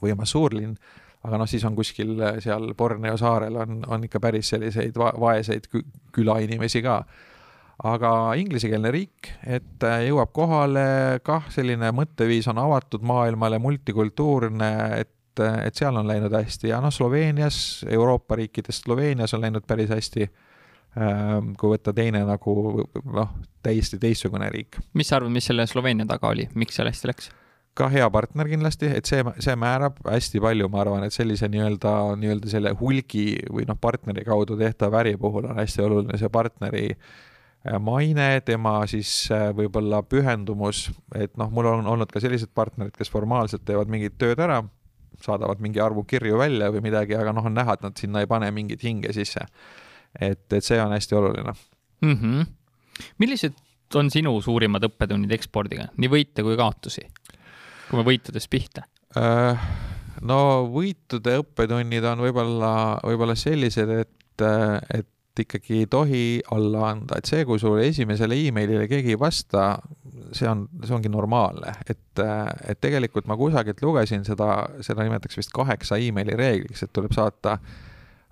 võimas suurlinn, aga noh, siis on kuskil seal Borneo saarel on, on ikka päris selliseid va vaeseid külainimesi ka. Aga inglisekeelne riik, et äh, jõuab kohale, kah selline mõtteviis on avatud maailmale, multikultuurne, et et seal on läinud hästi ja noh, Sloveenias, Euroopa riikidest Sloveenias on läinud päris hästi. Ähm, kui võtta teine nagu noh, täiesti teistsugune riik. mis sa arvad, mis selle Sloveenia taga oli, miks seal hästi läks? ka hea partner kindlasti, et see, see määrab hästi palju, ma arvan, et sellise nii-öelda, nii-öelda selle hulgi või noh, partneri kaudu tehtav äri puhul on hästi oluline see partneri äh, maine, tema siis äh, võib-olla pühendumus, et noh, mul on olnud ka sellised partnerid, kes formaalselt teevad mingit tööd ära, saadavad mingi arvu kirju välja või midagi, aga noh, on näha, et nad sinna ei pane mingit hinge sisse. et, et see on hästi oluline mm. -hmm. millised on sinu suurimad õppetunnid ekspordiga, nii võite kui kaotusi? kui me võitudest pihta? Äh, no võitude õppetunnid on võib-olla, võib-olla sellised, et, et ikkagi ei tohi alla anda, et see, kui sul esimesele emailile keegi ei vasta, see on, see ongi normaalne, et, et tegelikult ma kusagilt lugesin seda, seda nimetatakse vist kaheksa emaili reegliks, et tuleb saata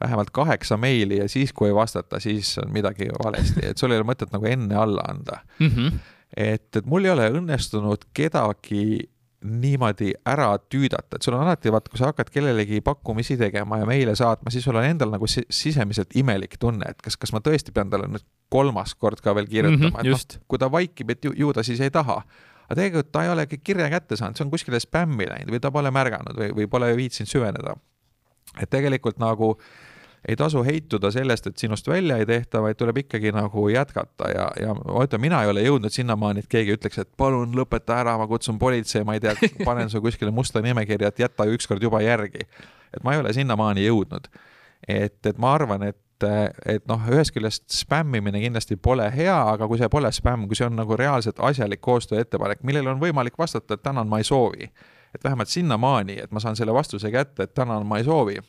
vähemalt kaheksa meili ja siis, kui ei vastata, siis on midagi valesti, et sul ei ole mõtet nagu enne alla anda mm. -hmm. et, et mul ei ole õnnestunud kedagi niimoodi ära tüüdata, et sul on alati, vaata, kui sa hakkad kellelegi pakkumisi tegema ja meile saatma, siis sul on endal nagu sisemiselt imelik tunne, et kas, kas ma tõesti pean talle nüüd kolmas kord ka veel kirjutama mm, -hmm, et noh, kui ta vaikib, et ju, ju ta siis ei taha. aga tegelikult ta ei olegi kirja kätte saanud, see on kuskile spämmi läinud või ta pole märganud või, või pole viitsinud süveneda. et tegelikult nagu äh, ei tasu heituda sellest, et sinust välja ei tehta, vaid tuleb ikkagi nagu jätkata ja, ja ma ütlen, mina ei ole jõudnud sinnamaani, et keegi ütleks, et palun lõpeta ära, ma kutsun politsei, ma ei tea, panen su kuskile musta nimekirja, et jäta ükskord juba järgi. et ma ei ole sinnamaani jõudnud. et, et ma arvan, et et noh, ühest küljest spämmimine kindlasti pole hea, aga kui see pole spämm, kui see on nagu reaalselt asjalik koostööettepanek, millele on võimalik vastata, et tänan, ma ei soovi. et vähemalt sinnamaani, et ma saan selle vastuse kätte, et tänan, ma ei soovi,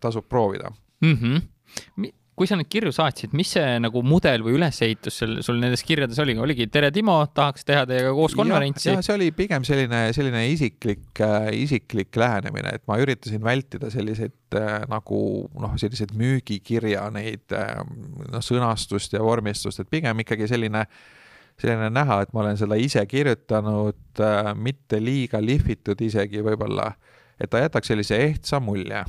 tasub proovida mm. -hmm. kui sa neid kirju saatsid, mis see nagu mudel või ülesehitus sul, sul nendes kirjades oli, oligi tere, Timo, tahaks teha teiega koos konverentsi? see oli pigem selline, selline isiklik äh,, isiklik lähenemine, et ma üritasin vältida selliseid äh, nagu noh, selliseid müügikirja neid äh, noh, sõnastust ja vormistust, et pigem ikkagi selline selline näha, et ma olen seda ise kirjutanud äh,, mitte liiga lihvitud isegi võib-olla, et ta jätaks sellise ehtsa mulje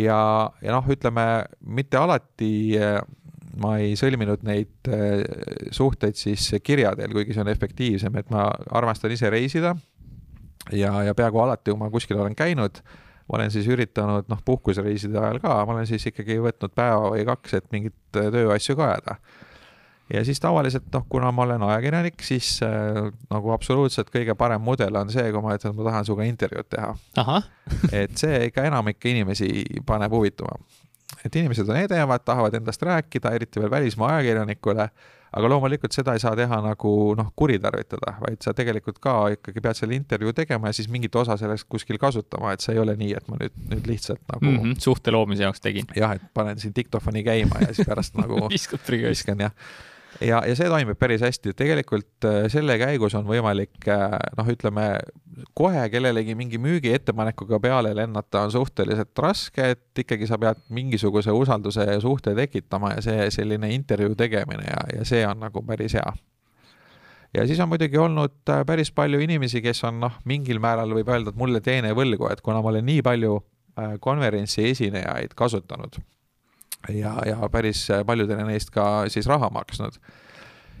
ja, ja noh, ütleme mitte alati eh, ma ei sõlminud neid eh, suhteid siis kirja teel, kuigi see on efektiivsem, et ma armastan ise reisida ja, ja peaaegu alati, kui ma kuskil olen käinud, ma olen siis üritanud noh, puhkusereiside ajal ka, ma olen siis ikkagi võtnud päeva või kaks, et mingeid tööasju ka ajada ja siis tavaliselt noh, kuna ma olen ajakirjanik, siis äh, nagu absoluutselt kõige parem mudel on see, kui ma ütlen, et ma tahan sinuga intervjuud teha. et see ikka enamikku inimesi paneb huvituma. et inimesed on edevad, tahavad endast rääkida, eriti veel välismaa ajakirjanikule, aga loomulikult seda ei saa teha nagu noh, kuritarvitada, vaid sa tegelikult ka ikkagi pead selle intervjuu tegema ja siis mingit osa sellest kuskil kasutama, et see ei ole nii, et ma nüüd, nüüd lihtsalt nagu mm -hmm, suhte loomise jaoks tegin. jah, et panen siin diktofoni käima ja siis pärast nagu viskan jah ja, ja see toimib päris hästi, tegelikult äh, selle käigus on võimalik äh, noh, ütleme kohe kellelegi mingi müügiettepanekuga peale lennata on suhteliselt raske, et ikkagi sa pead mingisuguse usalduse ja suhte tekitama ja see selline intervjuu tegemine ja, ja see on nagu päris hea. ja siis on muidugi olnud äh, päris palju inimesi, kes on noh, mingil määral võib öelda, et mulle teene võlgu, et kuna ma olen nii palju konverentsi esinejaid kasutanud ja, ja päris paljudele neist ka siis raha maksnud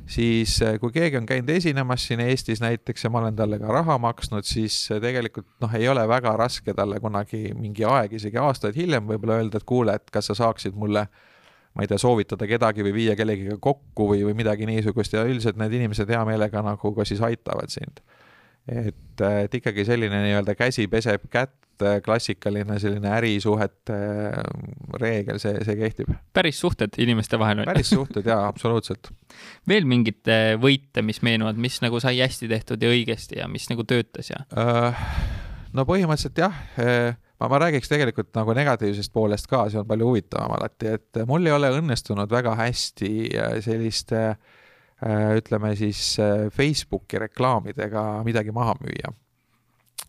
siis eh, kui keegi on käinud esinemas siin Eestis näiteks ja ma olen talle ka raha maksnud, siis eh, tegelikult noh, ei ole väga raske talle kunagi mingi aeg, isegi aastaid hiljem võib-olla öelda, et kuule, et kas sa saaksid mulle ma ei tea, soovitada kedagi või viia kellegiga kokku või, või midagi niisugust ja üldiselt need inimesed hea meelega nagu ka siis aitavad sind. Et, et ikkagi selline nii-öelda käsi peseb kätt Äh, klassikaline selline ärisuhete äh, reegel, see, see kehtib. päris suhted inimeste vahel. päris suhted jaa, absoluutselt. veel mingeid äh, võite, mis meenuvad, mis nagu sai hästi tehtud ja õigesti ja mis nagu töötas ja no põhimõtteliselt jah ma, ma räägiks tegelikult nagu negatiivsest poolest ka, see on palju huvitavam alati, et mul ei ole õnnestunud väga hästi selliste ütleme siis Facebooki reklaamidega midagi maha müüa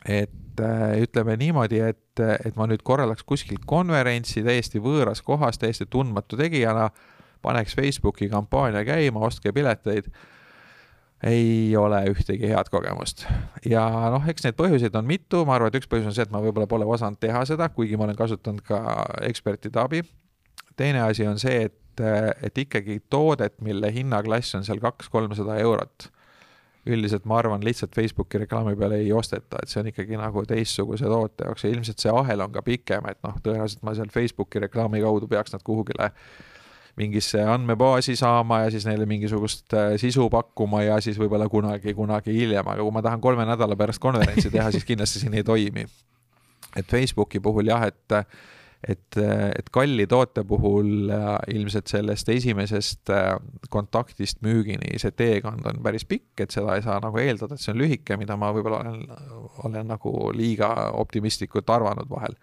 et äh, ütleme niimoodi, et, et ma nüüd korraldaks kuskil konverentsi täiesti võõras kohas, täiesti tundmatu tegijana, paneks Facebooki kampaania käima, ostke pileteid ei ole ühtegi head kogemust. ja noh, eks neid põhjuseid on mitu, ma arvan, et üks põhjus on see, et ma võib-olla pole osanud teha seda, kuigi ma olen kasutanud ka ekspertide abi. Teine asi on see, et, et ikkagi toodet, mille hinnaklass on seal kaks-kolmsada eurot, üldiselt ma arvan, lihtsalt Facebooki reklaami peale ei osteta, et see on ikkagi nagu teistsuguse toote jaoks ja ilmselt see ahel on ka pikem, et noh, tõenäoliselt ma seal Facebooki reklaami kaudu peaks nad kuhugile mingisse andmebaasi saama ja siis neile mingisugust äh, sisu pakkuma ja siis võib-olla kunagi, kunagi hiljem, aga kui ma tahan kolme nädala pärast konverentsi teha, siis kindlasti siin ei toimi. et Facebooki puhul jah, et et, et kalli toote puhul ilmselt sellest esimesest äh, kontaktist müügini see teekond on päris pikk, et seda ei saa nagu eeldada, et see on lühike, mida ma võib-olla olen, olen nagu liiga optimistlikult arvanud vahel.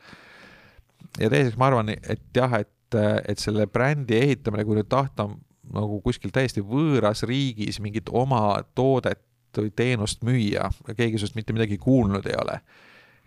ja teiseks ma arvan, et jah, et, et selle brändi ehitamine, kui nüüd tahta nagu kuskil täiesti võõras riigis mingit oma toodet või teenust müüa, keegi sinust mitte midagi kuulnud ei ole,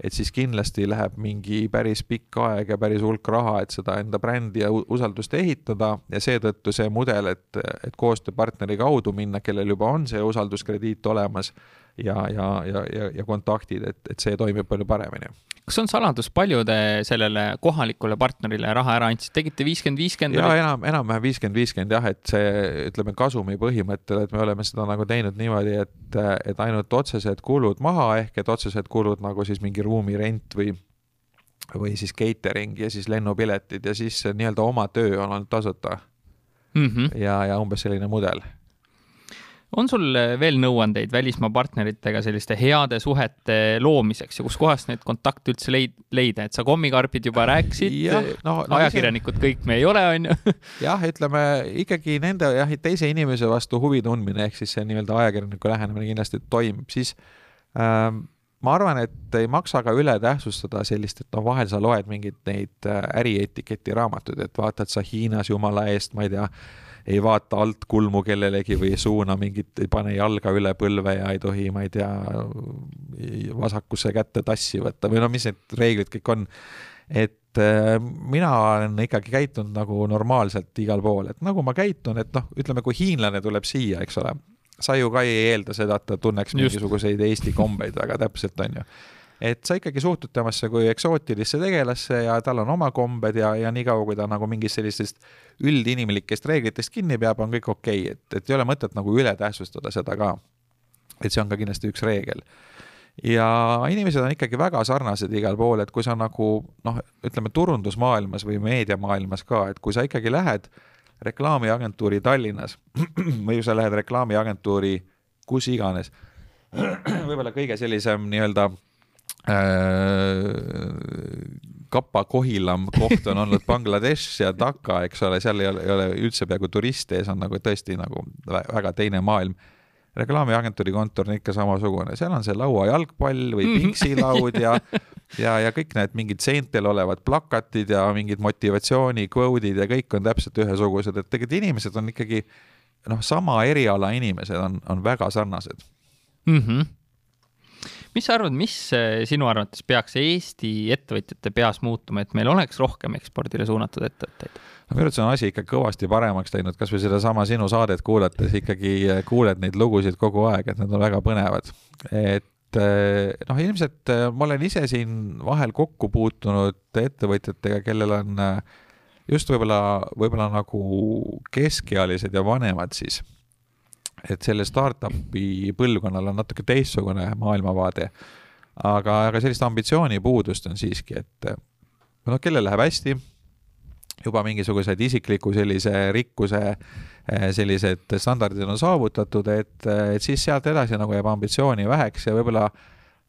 et siis kindlasti läheb mingi päris pikk aeg ja päris hulk raha, et seda enda brändi ja usaldust ehitada ja seetõttu see mudel, et, et koostööpartneri kaudu minna, kellel juba on see usalduskrediit olemas ja, ja, ja, ja, ja kontaktid, et, et see toimib palju paremini kas on saladus, palju te sellele kohalikule partnerile raha ära andsite, tegite viiskümmend, viiskümmend? ja enam, enam-vähem viiskümmend, viiskümmend jah, et see ütleme kasumi põhimõttel, et me oleme seda nagu teinud niimoodi, et, et ainult otsesed kulud maha ehk et otsesed kulud nagu siis mingi ruumi rent või või siis catering ja siis lennupiletid ja siis nii-öelda oma töö on olnud tasuta mm. -hmm. ja, ja umbes selline mudel on sul eh, veel nõuandeid välismaa partneritega selliste heade suhete loomiseks ja kuskohast neid kontakte üldse leid-, leida, et sa kommikarpid juba rääkisid, no, no, ajakirjanikud see... kõik me ei ole, on ju. jah, ütleme ikkagi nende jah, teise inimese vastu huvi tundmine ehk siis see nii-öelda ajakirjaniku lähenemine kindlasti toimib, siis ähm, ma arvan, et ei maksa ka üle tähtsustada sellist, et noh, vahel sa loed mingeid neid äh, ärietiketi raamatuid, et vaatad sa Hiinas jumala eest, ma ei tea ei vaata alt kulmu kellelegi või ei suuna mingit, ei pane jalga üle põlve ja ei tohi, ma ei tea, vasakusse kätte tassi võtta või no mis need reeglid kõik on. et äh, mina olen ikkagi käitunud nagu normaalselt igal pool, et nagu ma käitun, et noh, ütleme, kui hiinlane tuleb siia, eks ole, sa ju ka ei eelda seda, et ta tunneks mingisuguseid Eesti kombeid väga täpselt, on ju et sa ikkagi suhtud temasse kui eksootilisse tegelasse ja tal on oma kombed ja, ja niikaua, kui ta nagu mingist sellistest üldinimlikest reeglitest kinni peab, on kõik okei okay., et, et ei ole mõtet nagu üle tähtsustada seda ka. et see on ka kindlasti üks reegel ja inimesed on ikkagi väga sarnased igal pool, et kui sa nagu noh, ütleme turundusmaailmas või meediamaailmas ka, et kui sa ikkagi lähed reklaamiagentuuri Tallinnas või sa lähed reklaamiagentuuri kus iganes, võib-olla kõige sellisem nii-öelda Äh, kapakohilam koht on olnud Bangladesh ja Dhaka, eks ole, seal ei ole, ei ole üldse peaaegu turiste ja see on nagu tõesti nagu väga teine maailm. reklaamiagentuuri kontor on ikka samasugune, seal on see lauajalgpall või mhm. pinksilaud ja ja, ja kõik need mingid seintel olevad plakatid ja mingid motivatsiooni quote'id ja kõik on täpselt ühesugused, et tegelikult inimesed on ikkagi noh, sama eriala inimesed on, on väga sarnased mm. -hmm mis sa arvad, mis eh, sinu arvates peaks Eesti ettevõtjate peas muutuma, et meil oleks rohkem ekspordile suunatud ettevõtteid? no minu arvates on asi ikka kõvasti paremaks läinud, kasvõi sedasama sinu saadet kuulates ikkagi eh, kuuled neid lugusid kogu aeg, et need on väga põnevad. et eh, noh, ilmselt ma olen ise siin vahel kokku puutunud ettevõtjatega, kellel on just võib-olla, võib-olla nagu keskealised ja vanemad siis et selle startup'i põlvkonnal on natuke teistsugune maailmavaade. aga, aga sellist ambitsioonipuudust on siiski, et noh, kellel läheb hästi, juba mingisugused isikliku sellise rikkuse eh, sellised standardid on saavutatud, et, et siis sealt edasi nagu jääb ambitsiooni väheks ja võib-olla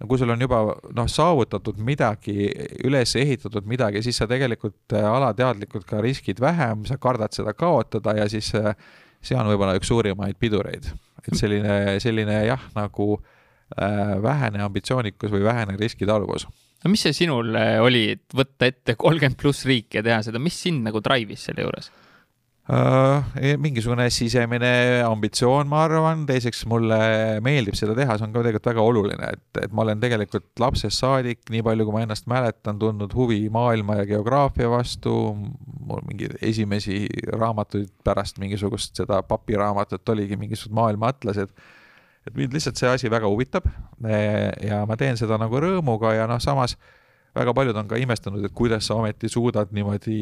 kui sul on juba noh, saavutatud midagi, üles ehitatud midagi, siis sa tegelikult eh, alateadlikult ka riskid vähem, sa kardad seda kaotada ja siis äh, see on võib-olla üks suurimaid pidureid, et selline, selline jah, nagu äh, vähene ambitsioonikus või vähene riskitaluvus. no mis see sinul äh, oli, et võtta ette kolmkümmend pluss riiki ja teha seda, mis sind nagu drive'is selle juures? Uh,. mingisugune sisemine ambitsioon, ma arvan, teiseks mulle meeldib seda teha, see on ka tegelikult väga oluline, et, et ma olen tegelikult lapsest saadik, nii palju kui ma ennast mäletan, tundnud huvi maailma ja geograafia vastu, mul mingeid esimesi raamatuid pärast mingisugust seda papiraamatut oligi mingisugused maailmaatlased et mind lihtsalt see asi väga huvitab. Ja ma teen seda nagu rõõmuga ja noh, samas väga paljud on ka imestanud, et kuidas sa ometi suudad niimoodi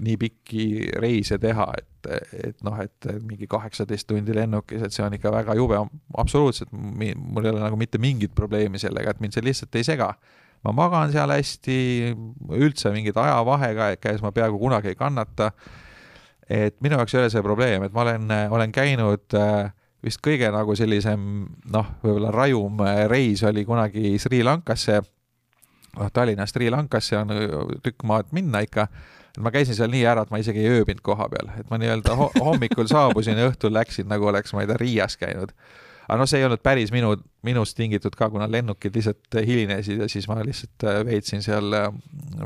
nii pikki reise teha, et, et noh, et mingi kaheksateist tundi lennukis, et see on ikka väga jube, absoluutselt, mul ei ole nagu mitte mingit probleemi sellega, et mind see lihtsalt ei sega. ma magan seal hästi, üldse mingit ajavahe käes ma peaaegu kunagi ei kannata. et minu jaoks ei ole see probleem, et ma olen, olen käinud äh, vist kõige nagu sellisem noh, võib-olla rajum reis oli kunagi Sri Lankasse Tallinnast Sri Lankasse on tükk maad minna ikka, et ma käisin seal nii ära, et ma isegi ei ööbinud koha peal, et ma nii-öelda hommikul saabusin ja õhtul läksin, nagu oleks, ma ei tea, Riias käinud. aga noh, see ei olnud päris minu, minust tingitud ka, kuna lennukid lihtsalt hilinesid ja siis ma lihtsalt äh, veetsin seal äh,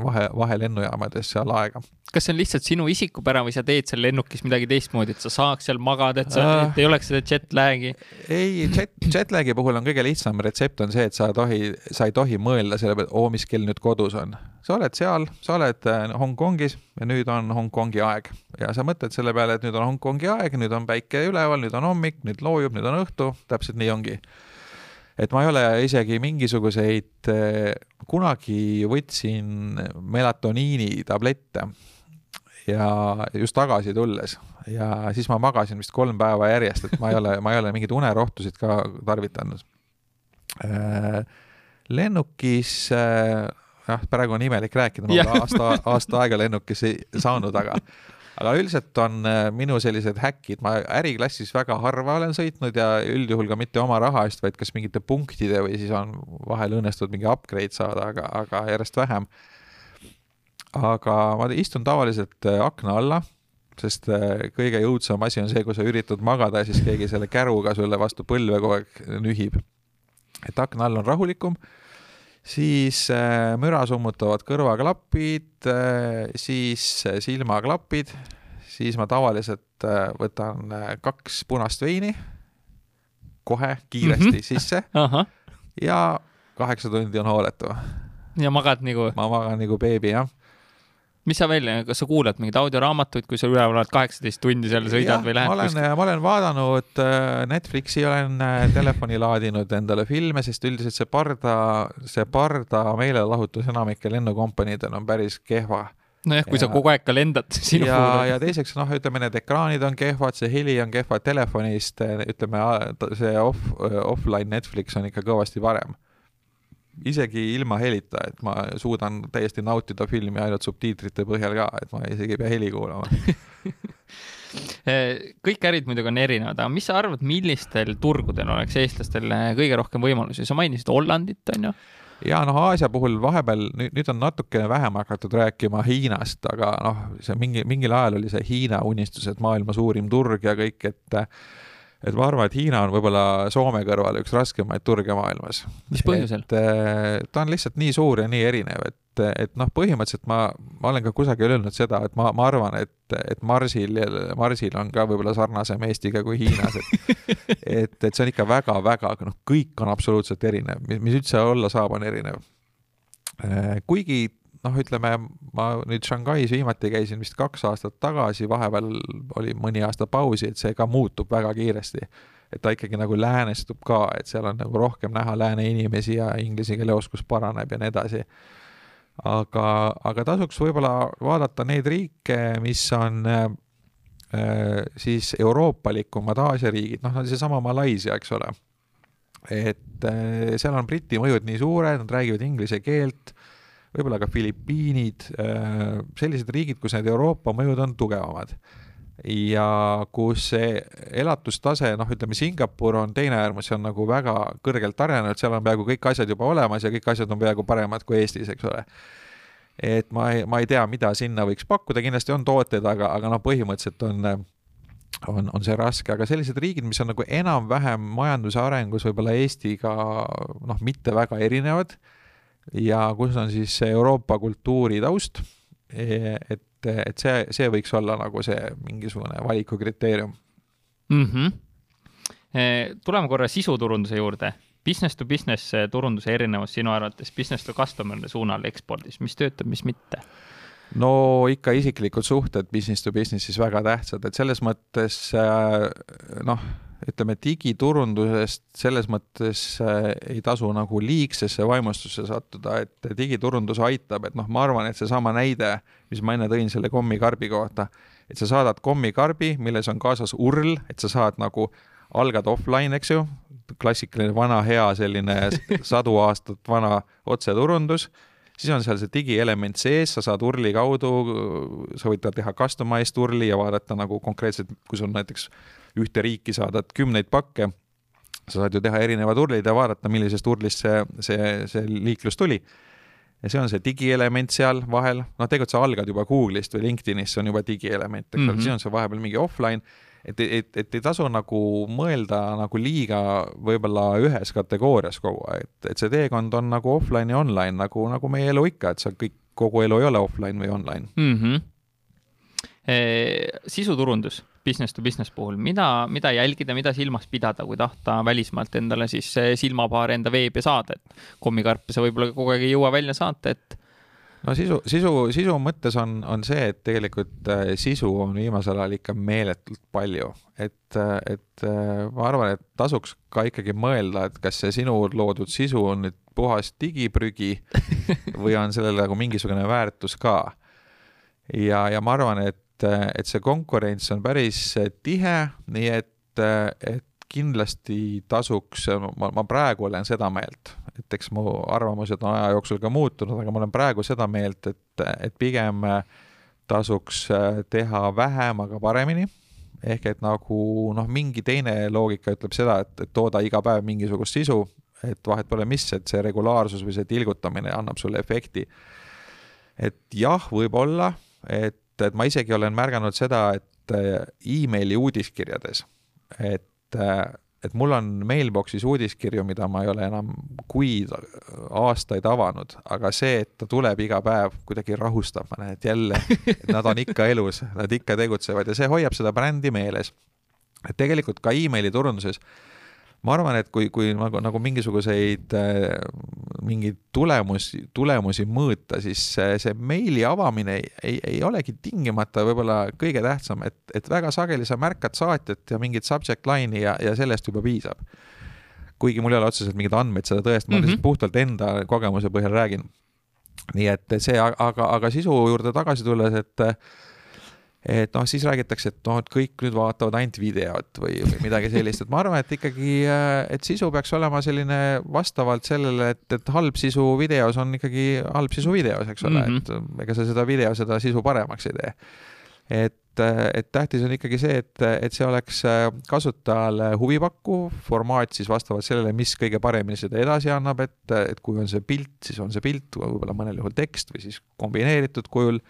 vahe, vahelennujaamades seal aega kas see on lihtsalt sinu isikupära või sa teed seal lennukis midagi teistmoodi, et sa saaks seal magada, et sa uh,, et ei oleks seda jet lag'i? ei, jet, jet lag'i puhul on kõige lihtsam retsept on see, et sa tohi, sa ei tohi mõelda selle peale, oo, mis kell nüüd kodus on. sa oled seal, sa oled Hongkongis ja nüüd on Hongkongi aeg ja sa mõtled selle peale, et nüüd on Hongkongi aeg, nüüd on päike üleval, nüüd on hommik, nüüd loojub, nüüd on õhtu, täpselt nii ongi et ma ei ole isegi mingisuguseid, äh, kunagi võtsin melatoniini tablette ja just tagasi tulles ja siis ma magasin vist kolm päeva järjest, et ma ei ole, ma ei ole mingeid unerohtusid ka tarvitanud äh,. lennukis jah, praegu on imelik rääkida, ma pole aasta, aasta aega lennukis ei saanud, aga aga üldiselt on äh, minu sellised häkid, ma äriklassis väga harva olen sõitnud ja üldjuhul ka mitte oma raha eest, vaid kas mingite punktide või siis on vahel õnnestunud mingi upgrade saada, aga, aga järjest vähem aga ma istun tavaliselt äh, akna alla, sest äh, kõige jõudsam asi on see, kui sa üritad magada ja siis keegi selle käruga sulle vastu põlve kogu aeg nühib. et akna all on rahulikum, siis äh, müra summutavad kõrvaklapid, siis silmaklapid, siis ma tavaliselt võtan kaks punast veini kohe kiiresti mm -hmm. sisse ja kaheksa tundi on hooletu. ja magad nagu? ma magan nagu beebi, jah mis sa veel, kas sa kuulad mingeid audioraamatuid, kui sa üleval oled kaheksateist tundi seal sõidad ja, või lähed ma olen, ma olen vaadanud äh, Netflixi, olen äh, telefoni laadinud endale filme, sest üldiselt see parda, see parda meelelahutus enamikel lennukompaniidel on päris kehva. Nojah, kui ja, sa kogu aeg ka lendad sinu ja, ja teiseks noh, ütleme need ekraanid on kehvad, see heli on kehva, telefonist ütleme see off, offline Netflix on ikka kõvasti parem isegi ilma helita, et ma suudan täiesti nautida filmi ainult subtiitrite põhjal ka, et ma isegi ei pea heli kuulama kõik ärid muidugi on erinevad, aga mis sa arvad, millistel turgudel oleks eestlastel kõige rohkem võimalusi, sa mainisid Hollandit, on ju? ja noh, Aasia puhul vahepeal nüüd, nüüd on natukene vähem hakatud rääkima Hiinast, aga noh, see mingi, mingil ajal oli see Hiina unistus, et maailma suurim turg ja kõik, et et ma arvan, et Hiina on võib-olla Soome kõrval üks raskemaid turge maailmas. mis põhjusel? Eh, ta on lihtsalt nii suur ja nii erinev, et, et noh, põhimõtteliselt ma, ma olen ka kusagil öelnud seda, et ma, ma arvan, et, et Marsil, Marsil on ka võib-olla sarnasem Eestiga kui Hiinas, et et, et see on ikka väga-väga, noh, kõik on absoluutselt erinev, mis üldse olla saab, on erinev. Eh, kuigi noh, ütleme ma nüüd Shanghais viimati käisin vist kaks aastat tagasi, vahepeal oli mõni aasta pausi, et see ka muutub väga kiiresti. et ta ikkagi nagu läänestub ka, et seal on nagu rohkem näha lääne inimesi ja inglise keele oskus paraneb ja nii edasi. aga, aga tasuks võib-olla vaadata neid riike, mis on äh, siis euroopalikumad Aasia riigid, noh, seesama Malaisia, eks ole. et äh, seal on Briti mõjud nii suured, nad räägivad inglise keelt võib-olla ka Filipiinid, äh, sellised riigid, kus need Euroopa mõjud on tugevamad. ja kus see elatustase, noh, ütleme Singapur on teine äärmus, see on nagu väga kõrgelt arenenud, seal on peaaegu kõik asjad juba olemas ja kõik asjad on peaaegu paremad kui Eestis, eks ole et ma ei, ma ei tea, mida sinna võiks pakkuda, kindlasti on tooteid, aga, aga noh, põhimõtteliselt on on, on see raske, aga sellised riigid, mis on nagu enam-vähem majanduse arengus võib-olla Eestiga noh, mitte väga erinevad ja kus on siis Euroopa kultuuri taust, e, et et, see, see võiks olla nagu see mingisugune valikukriteerium mm. -hmm. tuleme korra sisuturunduse juurde. Business to business turunduse erinevus sinu arvates business to customer'ide suunal ekspordis, mis töötab, mis mitte? No ikka isiklikud suhted business to business'is väga tähtsad, et selles mõttes äh, noh ütleme, digiturundusest selles mõttes äh, ei tasu nagu liigsesse vaimustusse sattuda, et digiturundus aitab, et noh, ma arvan, et seesama näide, mis ma enne tõin selle kommikarbi kohta, et sa saadad kommikarbi, milles on kaasas url, et sa saad nagu, algad offline, eks ju, klassikaline vana hea selline sadu aastat vana otseturundus, siis on seal see digielement sees, sa saad urli kaudu, sa võid teha customized urli ja vaadata nagu konkreetselt, kui sul näiteks ühte riiki saadad kümneid pakke, sa saad ju teha erinevad urlid ja vaadata, millisest urlist see, see, see liiklus tuli. ja see on see digielement seal vahel, noh, tegelikult sa algad juba Google'ist või LinkedInist, see on juba digielement, eks ole mm -hmm., siis on see vahepeal mingi offline, et, et, et ei tasu nagu mõelda nagu liiga võib-olla ühes kategoorias kogu aeg, et, et see teekond on nagu offline ja online, nagu, nagu meie elu ikka, et sa kõik, kogu elu ei ole offline või online mm. -hmm. Sisuturundus business to business puhul, mida, mida jälgida, mida silmas pidada, kui tahta välismaalt endale siis silmapaare enda veebi saada, et kommikarpe sa võib-olla kogu aeg ei jõua välja saata, et no sisu, sisu, sisu mõttes on, on see, et tegelikult äh, sisu on viimasel ajal ikka meeletult palju, et, äh, et äh, ma arvan, et tasuks ka ikkagi mõelda, et kas see sinu loodud sisu on nüüd puhas digiprügi või on sellel nagu mingisugune väärtus ka. ja, ja ma arvan, et et, et see konkurents on päris tihe, nii et, et kindlasti tasuks, ma, ma praegu olen seda meelt, et eks mu arvamused on aja jooksul ka muutunud, aga ma olen praegu seda meelt, et, et pigem tasuks teha vähem, aga paremini. ehk et nagu noh, mingi teine loogika ütleb seda, et, et tooda iga päev mingisugust sisu, et vahet pole mis, et see regulaarsus või see tilgutamine annab sulle efekti. et jah, võib-olla, et et, ma isegi olen märganud seda, et äh, emaili uudiskirjades, et, äh, et mul on mailbox'is uudiskirju, mida ma ei ole enam kuid, aastaid avanud, aga see, et ta tuleb iga päev, kuidagi rahustab, ma näen, et jälle, et nad on ikka elus, nad ikka tegutsevad ja see hoiab seda brändi meeles. et tegelikult ka emaili turunduses ma arvan, et kui, kui nagu, nagu mingisuguseid äh, mingeid tulemusi, tulemusi mõõta, siis see, see meili avamine ei, ei, ei olegi tingimata võib-olla kõige tähtsam, et, et väga sageli sa märkad saatjat ja mingit subject line'i ja, ja sellest juba piisab. kuigi mul ei ole otseselt mingeid andmeid seda tõestada, ma mm -hmm. lihtsalt puhtalt enda kogemuse põhjal räägin. nii et see, aga, aga sisu juurde tagasi tulles, et et noh, siis räägitakse, et noh, et kõik nüüd vaatavad ainult videot või, või midagi sellist, et ma arvan, et ikkagi, äh, et sisu peaks olema selline vastavalt sellele, et, et halb sisu videos on ikkagi halb sisu videos, eks ole mm, -hmm. et ega sa seda video, seda sisu paremaks ei tee. et, äh, et tähtis on ikkagi see, et, et see oleks äh, kasutajale huvipakkuv formaat siis vastavalt sellele, mis kõige paremini seda edasi annab, et, et kui on see pilt, siis on see pilt, võib-olla mõnel juhul tekst või siis kombineeritud kujul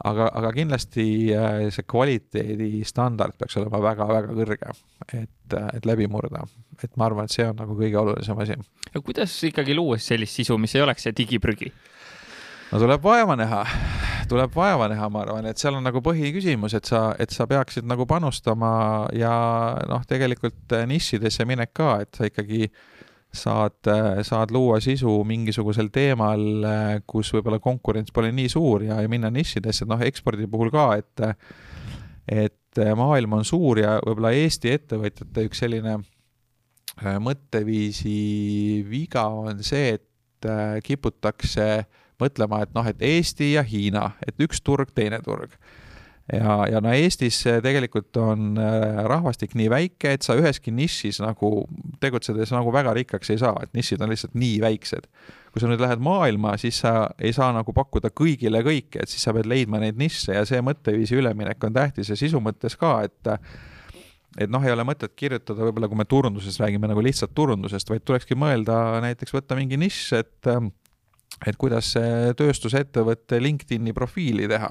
aga, aga kindlasti äh, see kvaliteedistandard peaks olema väga-väga kõrge, et, äh, et läbi murda. et ma arvan, et see on nagu kõige olulisem asi. aga kuidas ikkagi luua sellist sisu, mis ei oleks see digiprügi? no tuleb vaeva näha, tuleb vaeva näha, ma arvan, et seal on nagu põhiküsimus, et sa, et sa peaksid nagu panustama ja noh, tegelikult nišidesse minek ka, et sa ikkagi saad, saad luua sisu mingisugusel teemal, kus võib-olla konkurents pole nii suur ja, ja minna nišidesse, noh, ekspordi puhul ka, et et maailm on suur ja võib-olla Eesti ettevõtjate üks selline äh, mõtteviisi viga on see, et äh, kiputakse mõtlema, et noh, et Eesti ja Hiina, et üks turg, teine turg ja, ja no Eestis tegelikult on äh, rahvastik nii väike, et sa üheski nišis nagu tegutsedes nagu väga rikkaks ei saa, et nišid on lihtsalt nii väiksed. kui sa nüüd lähed maailma, siis sa ei saa nagu pakkuda kõigile kõike, et siis sa pead leidma neid nišše ja see mõtteviisi üleminek on tähtis ja sisu mõttes ka, et et noh, ei ole mõtet kirjutada, võib-olla kui me turundusest räägime nagu lihtsalt turundusest, vaid tulekski mõelda näiteks võtta mingi nišš, et et kuidas tööstusettevõtte LinkedIni profiili teha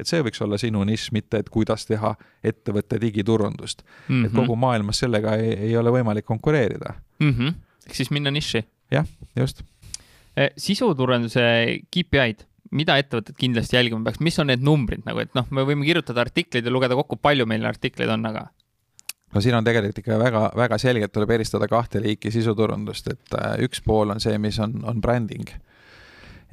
et see võiks olla sinu nišš, mitte et kuidas teha ettevõtte digiturundust mm. -hmm. et mhm. kogu maailmas sellega ei, ei ole võimalik konkureerida mm. -hmm. ehk siis minna nišši. jah, just e,. sisuturunduse KPI-d mida ettevõtted kindlasti jälgima peaks, mis on need numbrid nagu, et noh, me võime kirjutada artikleid ja lugeda kokku, palju meil artikleid on, aga no siin on tegelikult ikka väga, väga selgelt tuleb eristada kahte liiki sisuturundust, et äh, üks pool on see, mis on, on bränding.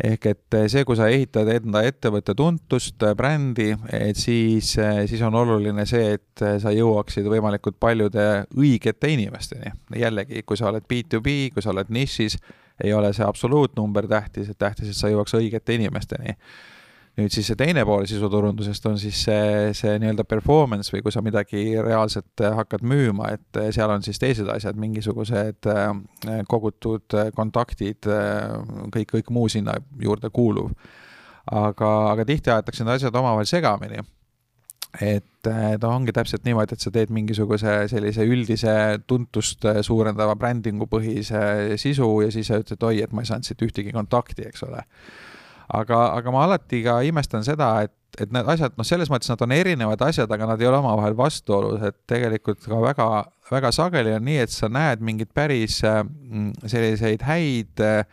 Ehk et äh, see, kui sa ehitad enda ettevõtte tuntust, äh, brändi, et siis, siis on oluline see, et sa jõuaksid võimalikult paljude õigete inimesteni. jällegi, kui sa oled B2B, kui sa oled nišis, ei ole see absoluutnumber tähtis, et tähtis, et sa jõuaks õigete inimesteni nüüd siis see teine pool sisuturundusest on siis see, see nii-öelda performance või kui sa midagi reaalselt äh, hakkad müüma, et äh, seal on siis teised asjad, mingisugused äh, kogutud kontaktid, kõik, kõik muu sinna juurde kuuluv. aga, aga tihti aetakse need asjad omavahel segamini et ta ongi täpselt niimoodi, et sa teed mingisuguse sellise üldise tuntust suurendava brändingu põhise sisu ja siis sa ütled, oi, et ma ei saanud siit ühtegi kontakti, eks ole aga, aga ma alati ka imestan seda, et, et need asjad, noh, selles mõttes nad on erinevad asjad, aga nad ei ole omavahel vastuolus, et tegelikult ka väga, väga sageli on nii, et sa näed mingeid päris mm, selliseid häid äh,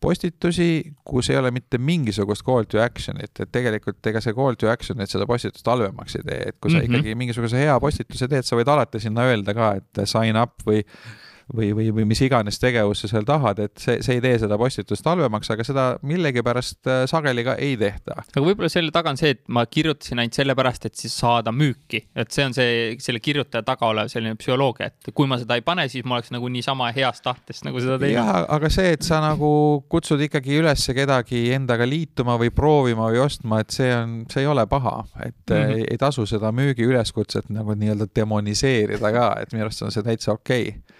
postitusi, kus ei ole mitte mingisugust call to action'it, et tegelikult ega see call to action, et seda postitust halvemaks ei tee, et kui sa mm -hmm. ikkagi mingisuguse hea postituse teed, sa võid alati sinna öelda ka, et sign up või või, või, või mis iganes tegevus sa seal tahad, et see, see ei tee seda postitust halvemaks, aga seda millegipärast äh, sageli ka ei tehta. aga võib-olla selle taga on see, et ma kirjutasin ainult sellepärast, et siis saada müüki, et see on see, selle kirjutaja taga olev selline psühholoogia, et kui ma seda ei pane, siis ma oleks nagu niisama heast tahtest nagu seda teinud. jah, aga see, et sa nagu kutsud ikkagi üles kedagi endaga liituma või proovima või ostma, et see on, see ei ole paha, et mm -hmm. ei, ei tasu seda müügiüleskutset nagu nii-öelda demoniseerida ka, et minu arust on see täitsa okei okay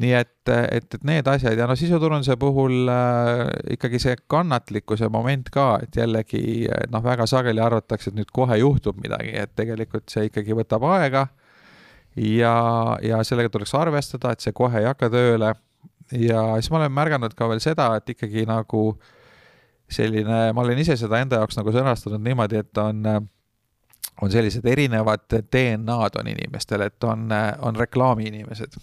nii et, et, et need asjad ja no sisuturunduse puhul äh, ikkagi see kannatlikkuse moment ka, et jällegi noh, väga sageli arvatakse, et nüüd kohe juhtub midagi, et tegelikult see ikkagi võtab aega. ja, ja sellega tuleks arvestada, et see kohe ei hakka tööle. ja siis ma olen märganud ka veel seda, et ikkagi nagu selline, ma olen ise seda enda jaoks nagu sõnastanud niimoodi, et on on sellised erinevad DNA-d on inimestel, et on, on reklaamiinimesed,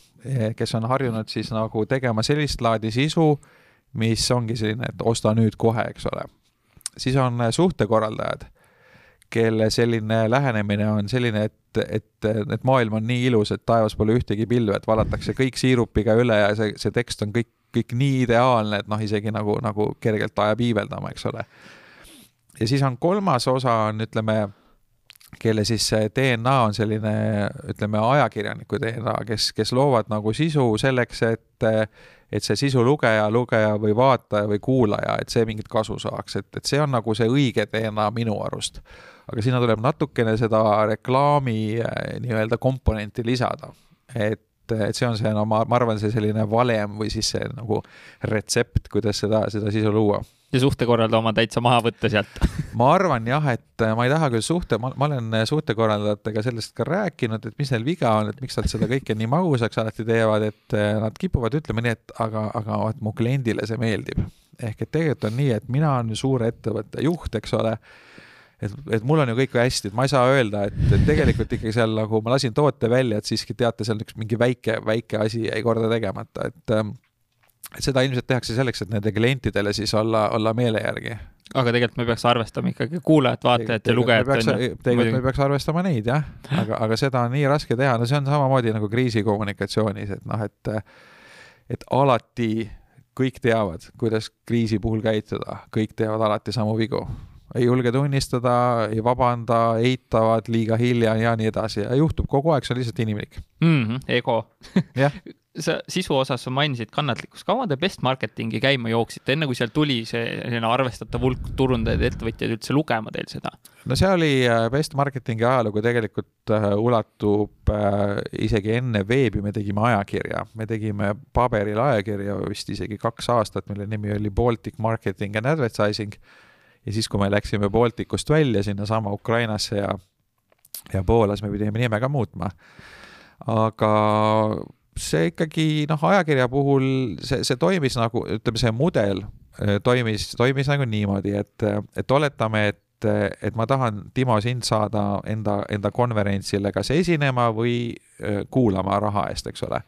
kes on harjunud siis nagu tegema sellist laadi sisu, mis ongi selline, et osta nüüd kohe, eks ole. siis on suhtekorraldajad, kelle selline lähenemine on selline, et, et, et maailm on nii ilus, et taevas pole ühtegi pilve, et valatakse kõik siirupiga üle ja see, see tekst on kõik, kõik nii ideaalne, et noh, isegi nagu, nagu kergelt ajab iiveldama, eks ole. ja siis on kolmas osa on, ütleme kelle siis DNA on selline, ütleme, ajakirjaniku DNA, kes, kes loovad nagu sisu selleks, et et see sisu lugeja, lugeja või vaataja või kuulaja, et see mingit kasu saaks, et, et see on nagu see õige DNA minu arust. aga sinna tuleb natukene seda reklaami eh, nii-öelda komponenti lisada, et et see on see, no ma, ma arvan, see selline valem või siis see nagu retsept, kuidas seda, seda sisu luua ja suhtekorraldaja oma täitsa maha võtta sealt ma arvan jah, et äh, ma ei taha küll suhte, ma, olen äh, suhtekorraldajatega sellest ka rääkinud, et mis neil viga on, et miks nad seda kõike nii magusaks alati teevad, et äh, nad kipuvad ütlema nii, et aga, aga vot mu kliendile see meeldib. ehk et tegelikult on nii, et mina olen ju suure ettevõtte juht, eks ole et, et mul on ju kõik hästi, et ma ei saa öelda, et, et tegelikult ikkagi seal nagu ma lasin toote välja, et siiski teate, seal üks mingi väike, väike asi jäi korda tegemata, et ähm, seda ilmselt tehakse selleks, et nende klientidele siis olla, olla meele järgi. aga tegelikult me peaks arvestama ikkagi kuulajat, vaatajat ja lugejat. tegelikult me peaks arvestama neid jah, aga, aga seda on nii raske teha, no see on samamoodi nagu kriisikommunikatsioonis, et noh, et et alati kõik teavad, kuidas kriisi puhul käituda, kõik teevad alati samu vigu. ei julge tunnistada, ei vabanda, eitavad liiga hilja ja nii edasi ja juhtub kogu aeg, see on lihtsalt inimlik mm. -hmm, ego jah sa sisu osas sa mainisid kannatlikkust, kaua te best marketingi käima jooksite, enne kui seal tuli see selline arvestatav hulk turundajaid, ettevõtjaid üldse lugema teil seda? no see oli äh, best marketingi ajalugu tegelikult äh, ulatub äh, isegi enne veebi, me tegime ajakirja, me tegime paberil ajakirja vist isegi kaks aastat, mille nimi oli Baltic Marketing and Advertising. ja siis, kui me läksime Balticust välja sinnasama Ukrainasse ja, ja Poolas, me pidime nime ka muutma aga see ikkagi noh, ajakirja puhul see, see toimis nagu, ütleme, see mudel äh, toimis, toimis nagu niimoodi, et, et oletame, et et ma tahan, Timo, sind saada enda, enda konverentsile kas esinema või äh, kuulama raha eest, eks ole.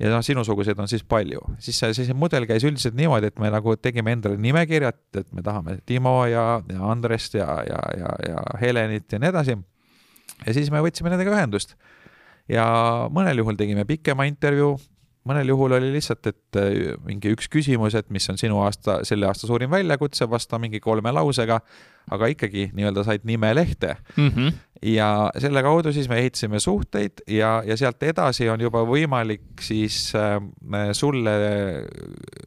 ja noh, sinusuguseid on siis palju, siis see, see mudel käis üldiselt niimoodi, et me nagu tegime endale nimekirja, et, et me tahame Timo ja, ja Andrest ja, ja, ja, ja Helenit ja nii edasi. ja siis me võtsime nendega ühendust ja mõnel juhul tegime pikema intervjuu, mõnel juhul oli lihtsalt, et äh, mingi üks küsimus, et mis on sinu aasta, selle aasta suurim väljakutse, vasta mingi kolme lausega, aga ikkagi nii-öelda said nime lehte mm. -hmm. ja selle kaudu siis me ehitasime suhteid ja, ja sealt edasi on juba võimalik siis äh, sulle,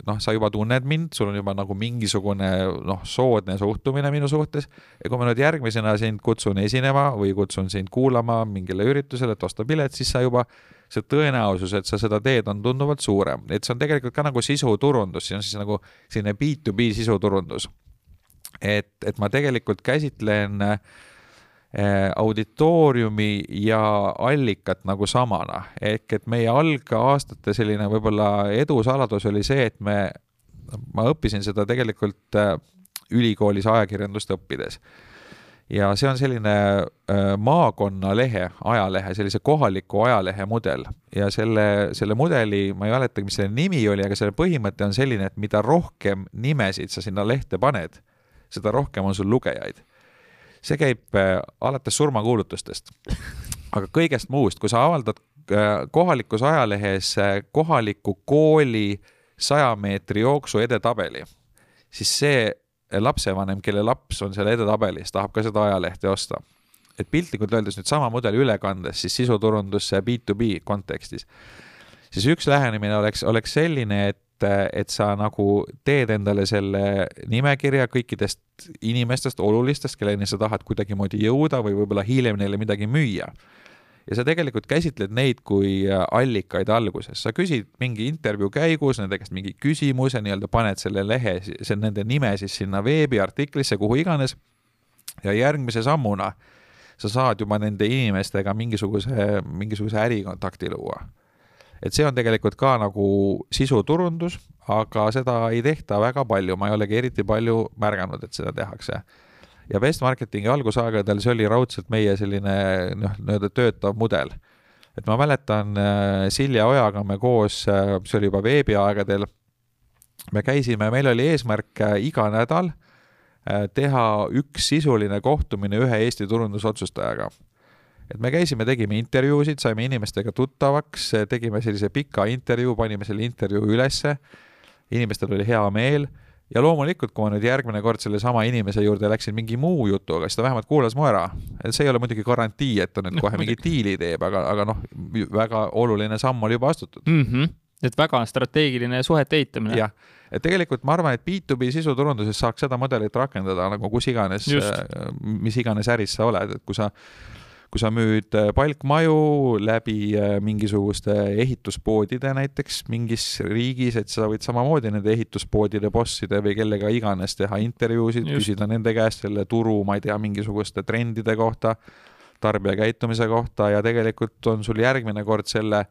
noh, sa juba tunned mind, sul on juba nagu mingisugune noh, soodne suhtumine minu suhtes ja kui ma nüüd järgmisena sind kutsun esinema või kutsun sind kuulama mingile üritusele, et osta pilet, siis sa juba see tõenäosus, et sa seda teed, on tunduvalt suurem, et see on tegelikult ka nagu sisuturundus, see on siis nagu selline B2B sisuturundus. et, et ma tegelikult käsitlen äh, auditooriumi ja allikat nagu samana, ehk et meie algaastate selline võib-olla edu saladus oli see, et me, ma õppisin seda tegelikult äh, ülikoolis ajakirjandust õppides ja see on selline äh, maakonnalehe, ajalehe, sellise kohaliku ajalehe mudel ja selle, selle mudeli, ma ei mäletagi, mis selle nimi oli, aga selle põhimõte on selline, et mida rohkem nimesid sa sinna lehte paned, seda rohkem on sul lugejaid. see käib äh, alates surmakuulutustest, aga kõigest muust, kui sa avaldad äh, kohalikus ajalehes kohaliku kooli saja meetri jooksu edetabeli, siis see lapsevanem, kelle laps on seal edetabelis, tahab ka seda ajalehte osta. et piltlikult öeldes nüüd sama mudeli üle kandes siis sisuturundusse B2B kontekstis, siis üks lähenemine oleks, oleks selline, et et sa nagu teed endale selle nimekirja kõikidest inimestest, olulistest, kelleni sa tahad kuidagimoodi jõuda või võib-olla hiljem neile midagi müüa ja sa tegelikult käsitled neid kui äh, allikaid alguses, sa küsid mingi intervjuu käigus nende käest mingi küsimuse, nii-öelda paned selle lehe, see nende nime siis sinna veebiartiklisse, kuhu iganes. ja järgmise sammuna sa saad juba nende inimestega mingisuguse, mingisuguse ärikontakti luua. et see on tegelikult ka nagu sisuturundus, aga seda ei tehta väga palju, ma ei olegi eriti palju märganud, et seda tehakse ja Best Marketingi algusaegadel see oli raudselt meie selline noh, nii-öelda töötav mudel. et ma mäletan äh, Silja Ojaga me koos, äh, see oli juba veebiaegadel, me käisime, meil oli eesmärk äh, iga nädal teha üks sisuline kohtumine ühe Eesti turundusotsustajaga. et me käisime, tegime intervjuusid, saime inimestega tuttavaks, tegime sellise pika intervjuu, panime selle intervjuu ülesse, inimestel oli hea meel ja loomulikult, kui ma nüüd järgmine kord sellesama inimese juurde läksin mingi muu jutuga, siis ta vähemalt kuulas mu ära. see ei ole muidugi garantii, et ta nüüd kohe mingi diili teeb, aga, aga noh, väga oluline samm oli juba astutud mm. -hmm. et väga strateegiline suhete ehitamine. jah, et tegelikult ma arvan, et B2B sisuturunduses saaks seda mudelit rakendada nagu kus iganes, mis iganes äris sa oled, et kui sa kui sa müüd äh, palkmaju läbi äh, mingisuguste ehituspoodide näiteks mingis riigis, et sa võid samamoodi nende ehituspoodide bosside või kellega iganes teha intervjuusid, küsida nende käest selle turu, ma ei tea, mingisuguste trendide kohta, tarbija käitumise kohta ja tegelikult on sul järgmine kord selle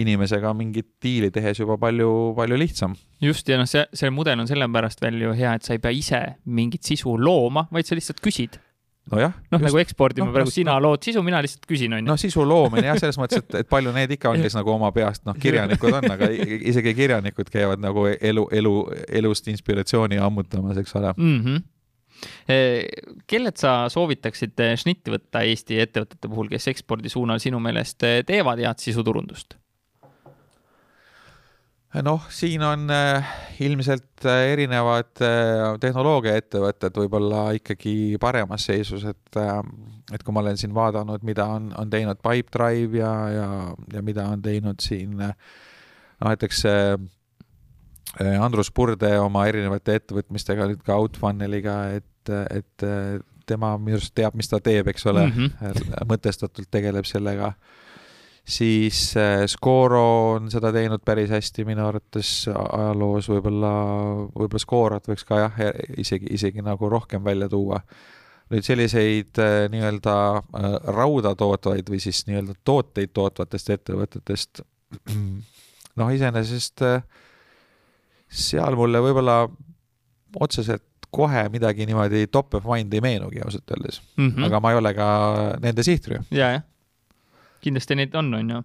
inimesega mingit diili tehes juba palju, palju lihtsam. just, ja noh, see, see mudel on sellepärast veel ju hea, et sa ei pea ise mingit sisu looma, vaid sa lihtsalt küsid nojah. noh, nagu ekspordime no, praegu, sina lood sisu, mina lihtsalt küsin, on ju. noh, sisu loomine jah, selles mõttes, et, et palju neid ikka on, kes nagu oma peast, noh, kirjanikud on, aga isegi kirjanikud käivad nagu elu, elu, elust inspiratsiooni ammutamas, eks ole mm. -hmm kellelt sa soovitaksid šnitti võtta Eesti ettevõtete puhul, kes ekspordi suunal sinu meelest teevad head sisuturundust? Noh, siin on äh, ilmselt äh, erinevad äh, tehnoloogiaettevõtted võib-olla ikkagi paremas seisus, et et kui ma olen siin vaadanud, mida on, on teinud Pipedrive ja, ja, ja mida on teinud siin noh, näiteks Andrus Purde oma erinevate ettevõtmistega, nüüd ka Outfunneliga, et, et tema minu arust teab, mis ta teeb, eks ole mm, -hmm. mõtestatult tegeleb sellega siis äh, Scoro on seda teinud päris hästi minu arvates ajaloos, võib-olla, võib-olla Scorat võiks ka jah, isegi, isegi nagu rohkem välja tuua. nüüd selliseid äh, nii-öelda äh, rauda tootvaid või siis nii-öelda tooteid tootvatest ettevõtetest, noh, iseenesest seal mulle võib-olla otseselt kohe midagi niimoodi top of mind ei meenugi ausalt öeldes mm, -hmm. aga ma ei ole ka nende sihtrühm. ja, jah kindlasti neid on, on ju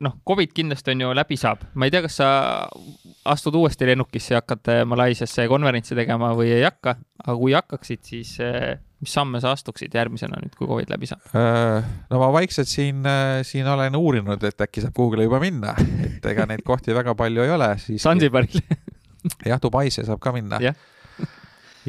noh, Covid kindlasti on ju läbi saab, ma ei tea, kas sa astud uuesti lennukisse ja hakkad Malaisiasse konverentsi tegema või ei hakka, aga kui hakkaksid, siis mis samme sa astuksid järgmisena nüüd, kui Covid läbi saab? no ma vaikselt siin, siin olen uurinud, et äkki saab kuhugile juba minna, et ega neid kohti väga palju ei ole siis. Sansibaril jah, Dubaisse saab ka minna. ja,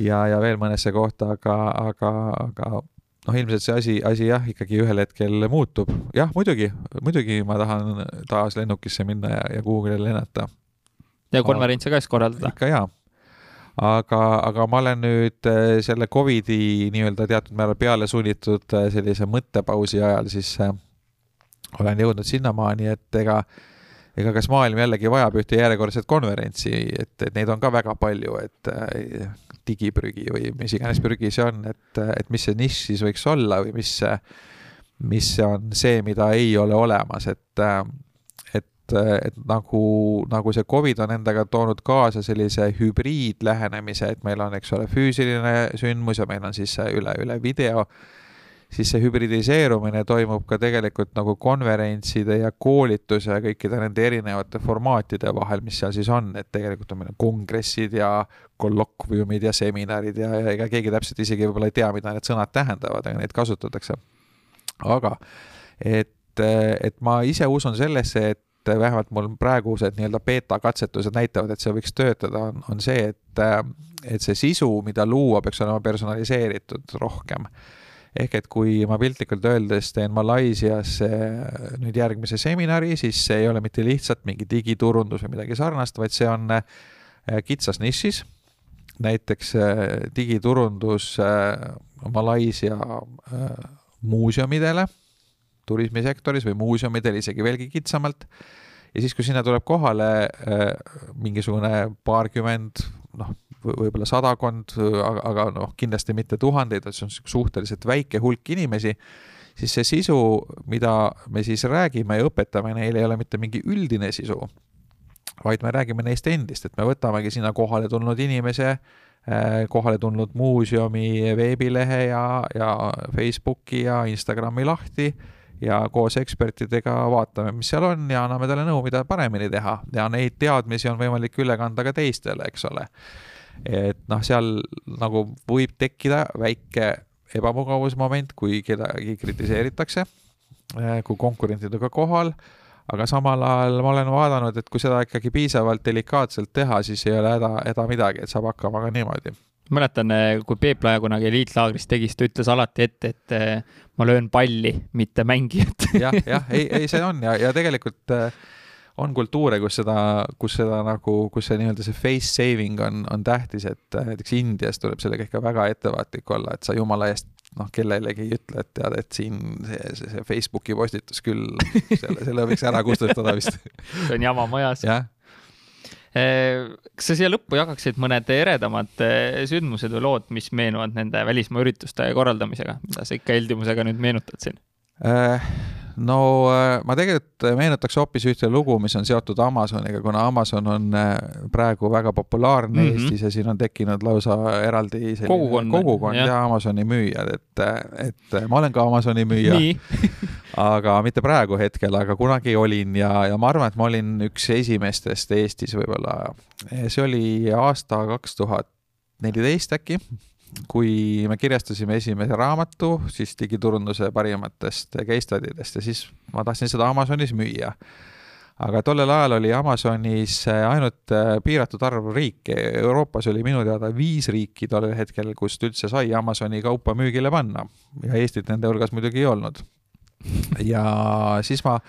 ja, ja veel mõnesse kohta, aga, aga, aga noh, ilmselt see asi, asi jah, ikkagi ühel hetkel muutub. jah, muidugi, muidugi ma tahan taas lennukisse minna ja, ja kuhugile lennata. ja konverentse ka siis korraldada? ikka jaa. aga, aga ma olen nüüd äh, selle Covidi nii-öelda teatud määral peale sunnitud äh, sellise mõttepausi ajal siis äh, olen jõudnud sinnamaani, et ega ega kas maailm jällegi vajab ühte järjekordset konverentsi, et, et neid on ka väga palju, et digiprügi või mis iganes prügi see on, et, et mis see nišš siis võiks olla või mis, mis on see, mida ei ole olemas, et, et, et nagu, nagu see Covid on endaga toonud kaasa sellise hübriidlähenemise, et meil on, eks ole, füüsiline sündmus ja meil on siis üle, üle video siis see hübridiseerumine toimub ka tegelikult nagu konverentside ja koolituse ja kõikide nende erinevate formaatide vahel, mis seal siis on, et tegelikult on meil kongressid ja kollokviumid ja seminarid ja, ja ega keegi täpselt isegi võib-olla ei tea, mida need sõnad tähendavad, aga neid kasutatakse. aga et, et ma ise usun sellesse, et vähemalt mul praegused nii-öelda beeta-katsetused näitavad, et see võiks töötada, on, on see, et, et see sisu, mida luua, peaks olema personaliseeritud rohkem ehk et kui ma piltlikult öeldes teen Malaisias nüüd järgmise seminari, siis see ei ole mitte lihtsalt mingi digiturundus või midagi sarnast, vaid see on äh, kitsas nišis. näiteks äh, digiturundus äh, Malaisia muuseumidele, turismisektoris või muuseumidel isegi veelgi kitsamalt. ja siis, kui sinna tuleb kohale mingisugune paarkümmend, noh, võib-olla sadakond, aga, aga noh, kindlasti mitte tuhandeid, et see on suhteliselt väike hulk inimesi, siis see sisu, mida me siis räägime ja õpetame neile, ei ole mitte mingi üldine sisu, vaid me räägime neist endist, et me võtamegi sinna kohale tulnud inimese, äh, kohale tulnud muuseumi veebilehe ja, ja Facebooki ja Instagrami lahti ja koos ekspertidega vaatame, mis seal on ja anname talle nõu, mida paremini teha. Ja neid teadmisi on võimalik üle kanda ka teistele, eks ole et noh, seal nagu võib tekkida väike ebamugavusmoment, kui kedagi kritiseeritakse, eh, kui konkurentid on ka kohal, aga samal ajal ma olen vaadanud, et kui seda ikkagi piisavalt delikaatselt teha, siis ei ole häda, häda midagi, et saab hakkama ka niimoodi. Mäletan, eh, kui Peep Lae kunagi eliitlaagris tegi, siis ta ütles alati ette, et eh, ma löön palli, mitte mängijat. Jah, jah, ei, ei, see on. Ja, ja tegelikult äh, on kultuure, kus seda, kus seda nagu, kus see nii-öelda see face saving on, on tähtis, et äh, näiteks Indias tuleb sellega ikka väga ettevaatlik olla, et sa jumala eest noh, kellelegi ei ütle, et tead, et siin see, see, see Facebooki postitus küll, selle, selle võiks ära kustutada vist see on jama majas. äh, kas sa siia lõppu jagaksid mõned eredamad äh, sündmused või lood, mis meenuvad nende välismaa ürituste korraldamisega, mida sa ikka heldimusega nüüd meenutad siin äh,? No äh, ma tegelikult meenutaks hoopis ühte lugu, mis on seotud Amazoniga, kuna Amazon on äh, praegu väga populaarne mm -hmm. Eestis ja siin on tekkinud lausa eraldi kogukond, kogukond ja. ja Amazoni müüjad, et, et ma olen ka Amazoni müüja aga mitte praegu hetkel, aga kunagi olin ja, ja ma arvan, et ma olin üks esimestest Eestis võib-olla. see oli aasta kaks tuhat neliteist äkki kui me kirjastasime esimese raamatu, siis digiturunduse parimatest case study dest ja siis ma tahtsin seda Amazonis müüa. aga tollel ajal oli Amazonis ainult äh, piiratud arv riike, Euroopas oli minu teada viis riiki tollel hetkel, kust üldse sai Amazoni kaupa müügile panna ja Eestit nende hulgas muidugi ei olnud. ja siis ma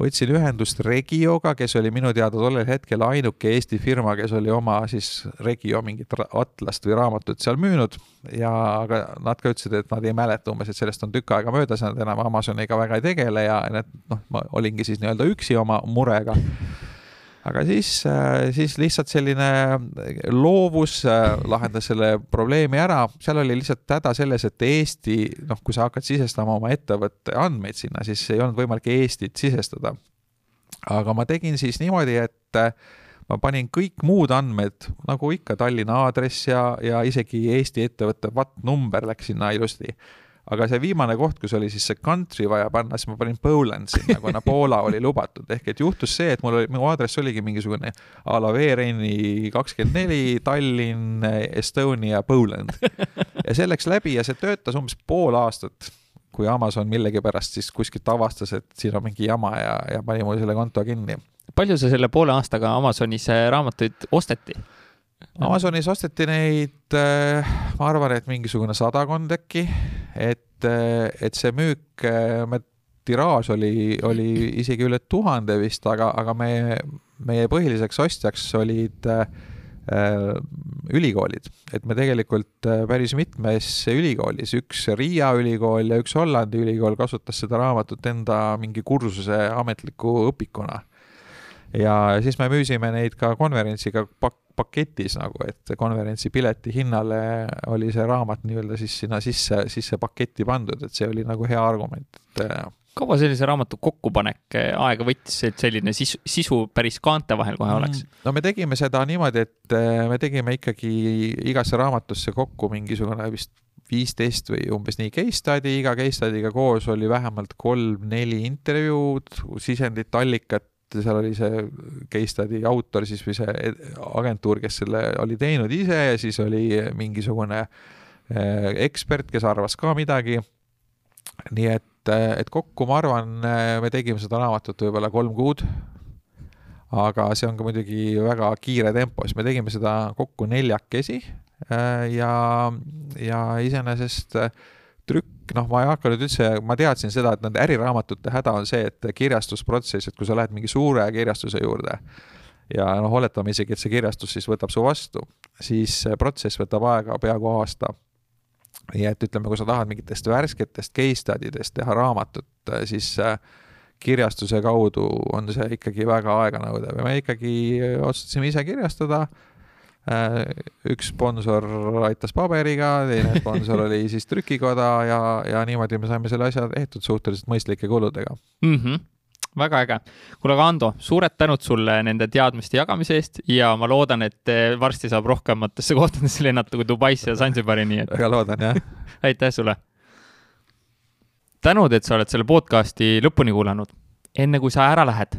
võtsin ühendust Regioga, kes oli minu teada tollel hetkel ainuke Eesti firma, kes oli oma siis Regio mingit atlast või raamatut seal müünud. Ja aga nad ka ütlesid, et nad ei mäleta umbes, et sellest on tükk aega möödas, nad enam Amazoniga väga ei tegele ja need noh, ma olingi siis nii-öelda üksi oma murega aga siis, äh, siis lihtsalt selline loovus äh, lahendas selle probleemi ära, seal oli lihtsalt häda selles, et Eesti, noh, kui sa hakkad sisestama oma ettevõtte andmeid sinna, siis ei olnud võimalik Eestit sisestada. aga ma tegin siis niimoodi, et äh, ma panin kõik muud andmed, nagu ikka Tallinna aadress ja, ja isegi Eesti ettevõtte VAT number läks sinna ilusti aga see viimane koht, kus oli siis see country vaja panna, siis ma panin Poland sinna, kuna Poola oli lubatud, ehk et juhtus see, et mul oli, mu aadress oligi mingisugune a la Veereni kakskümmend neli, Tallinn, Estonia, Poland. ja see läks läbi ja see töötas umbes pool aastat kui Amazon millegipärast siis kuskilt avastas, et siin on mingi jama ja, ja pani mul selle konto kinni. palju sa selle poole aastaga Amazonis äh, raamatuid osteti? Amazonis osteti neid, äh, ma arvan, et mingisugune sadakond äkki, et, äh, et see müük, me tiraaž oli, oli isegi üle tuhande vist, aga, aga me, meie põhiliseks ostjaks olid äh, ülikoolid, et me tegelikult päris mitmes ülikoolis, üks Riia ülikool ja üks Hollandi ülikool kasutas seda raamatut enda mingi kursuse ametliku õpikuna. ja siis me müüsime neid ka konverentsiga pak-, paketis nagu, et konverentsi pileti hinnale oli see raamat nii-öelda siis sinna sisse, sisse paketti pandud, et see oli nagu hea argument, et kaua sellise raamatu kokkupanek eh, aega võttis, et selline sisu, sisu päris kaante vahel kohe oleks? Mm. no me tegime seda niimoodi, et eh, me tegime ikkagi igasse raamatusse kokku mingisugune vist viisteist või umbes nii case study, iga case study'ga koos oli vähemalt kolm-neli intervjuud, sisendit, allikat, seal oli see case study autor siis või see agentuur, kes selle oli teinud ise ja siis oli mingisugune eh, ekspert, kes arvas ka midagi. nii et, et kokku ma arvan, me tegime seda raamatut võib-olla kolm kuud. aga see on ka muidugi väga kiire tempo, siis me tegime seda kokku neljakesi ja, ja iseenesest trükk noh, ma ei hakka nüüd üldse, ma teadsin seda, et nende äriraamatute häda on see, et kirjastusprotsess, et kui sa lähed mingi suure kirjastuse juurde ja noh, oletame isegi, et see kirjastus siis võtab su vastu, siis protsess võtab aega peaaegu aasta. nii et ütleme, kui sa tahad mingitest värsketest case study dest teha raamatut, siis äh, kirjastuse kaudu on see ikkagi väga aeganõudev ja me ikkagi otsustasime ise kirjastada üks sponsor aitas paberiga, teine sponsor oli siis trükikoda ja, ja niimoodi me saime selle asja tehtud suhteliselt mõistlike kuludega mm. -hmm väga äge. kuule, aga Ando, suured tänud sulle nende teadmiste jagamise eest ja ma loodan, et varsti saab rohkematesse kohtadesse lennata kui Dubaisse ja Zanzibari, nii et. väga loodan, jah aitäh sulle. tänud, et sa oled selle podcast'i lõpuni kuulanud enne kui sa ära lähed.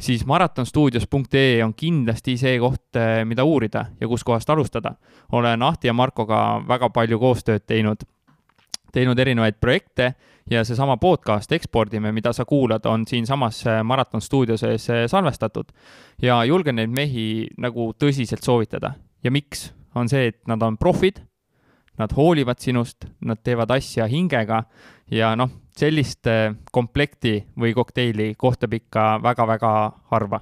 siis maratonstuudios.ee on kindlasti see koht, eh, mida uurida ja kuskohast alustada. olen Ahti ja Markoga väga palju koostööd teinud, teinud erinevaid projekte ja seesama podcast Ekspordime, mida sa kuulad, on siinsamas eh, Maraton stuudio sees eh, salvestatud. ja julgen neid mehi nagu tõsiselt soovitada. ja miks? on see, et nad on profid, nad hoolivad sinust, nad teevad asja hingega ja noh sellist äh, komplekti või kokteili kohtab ikka väga-väga harva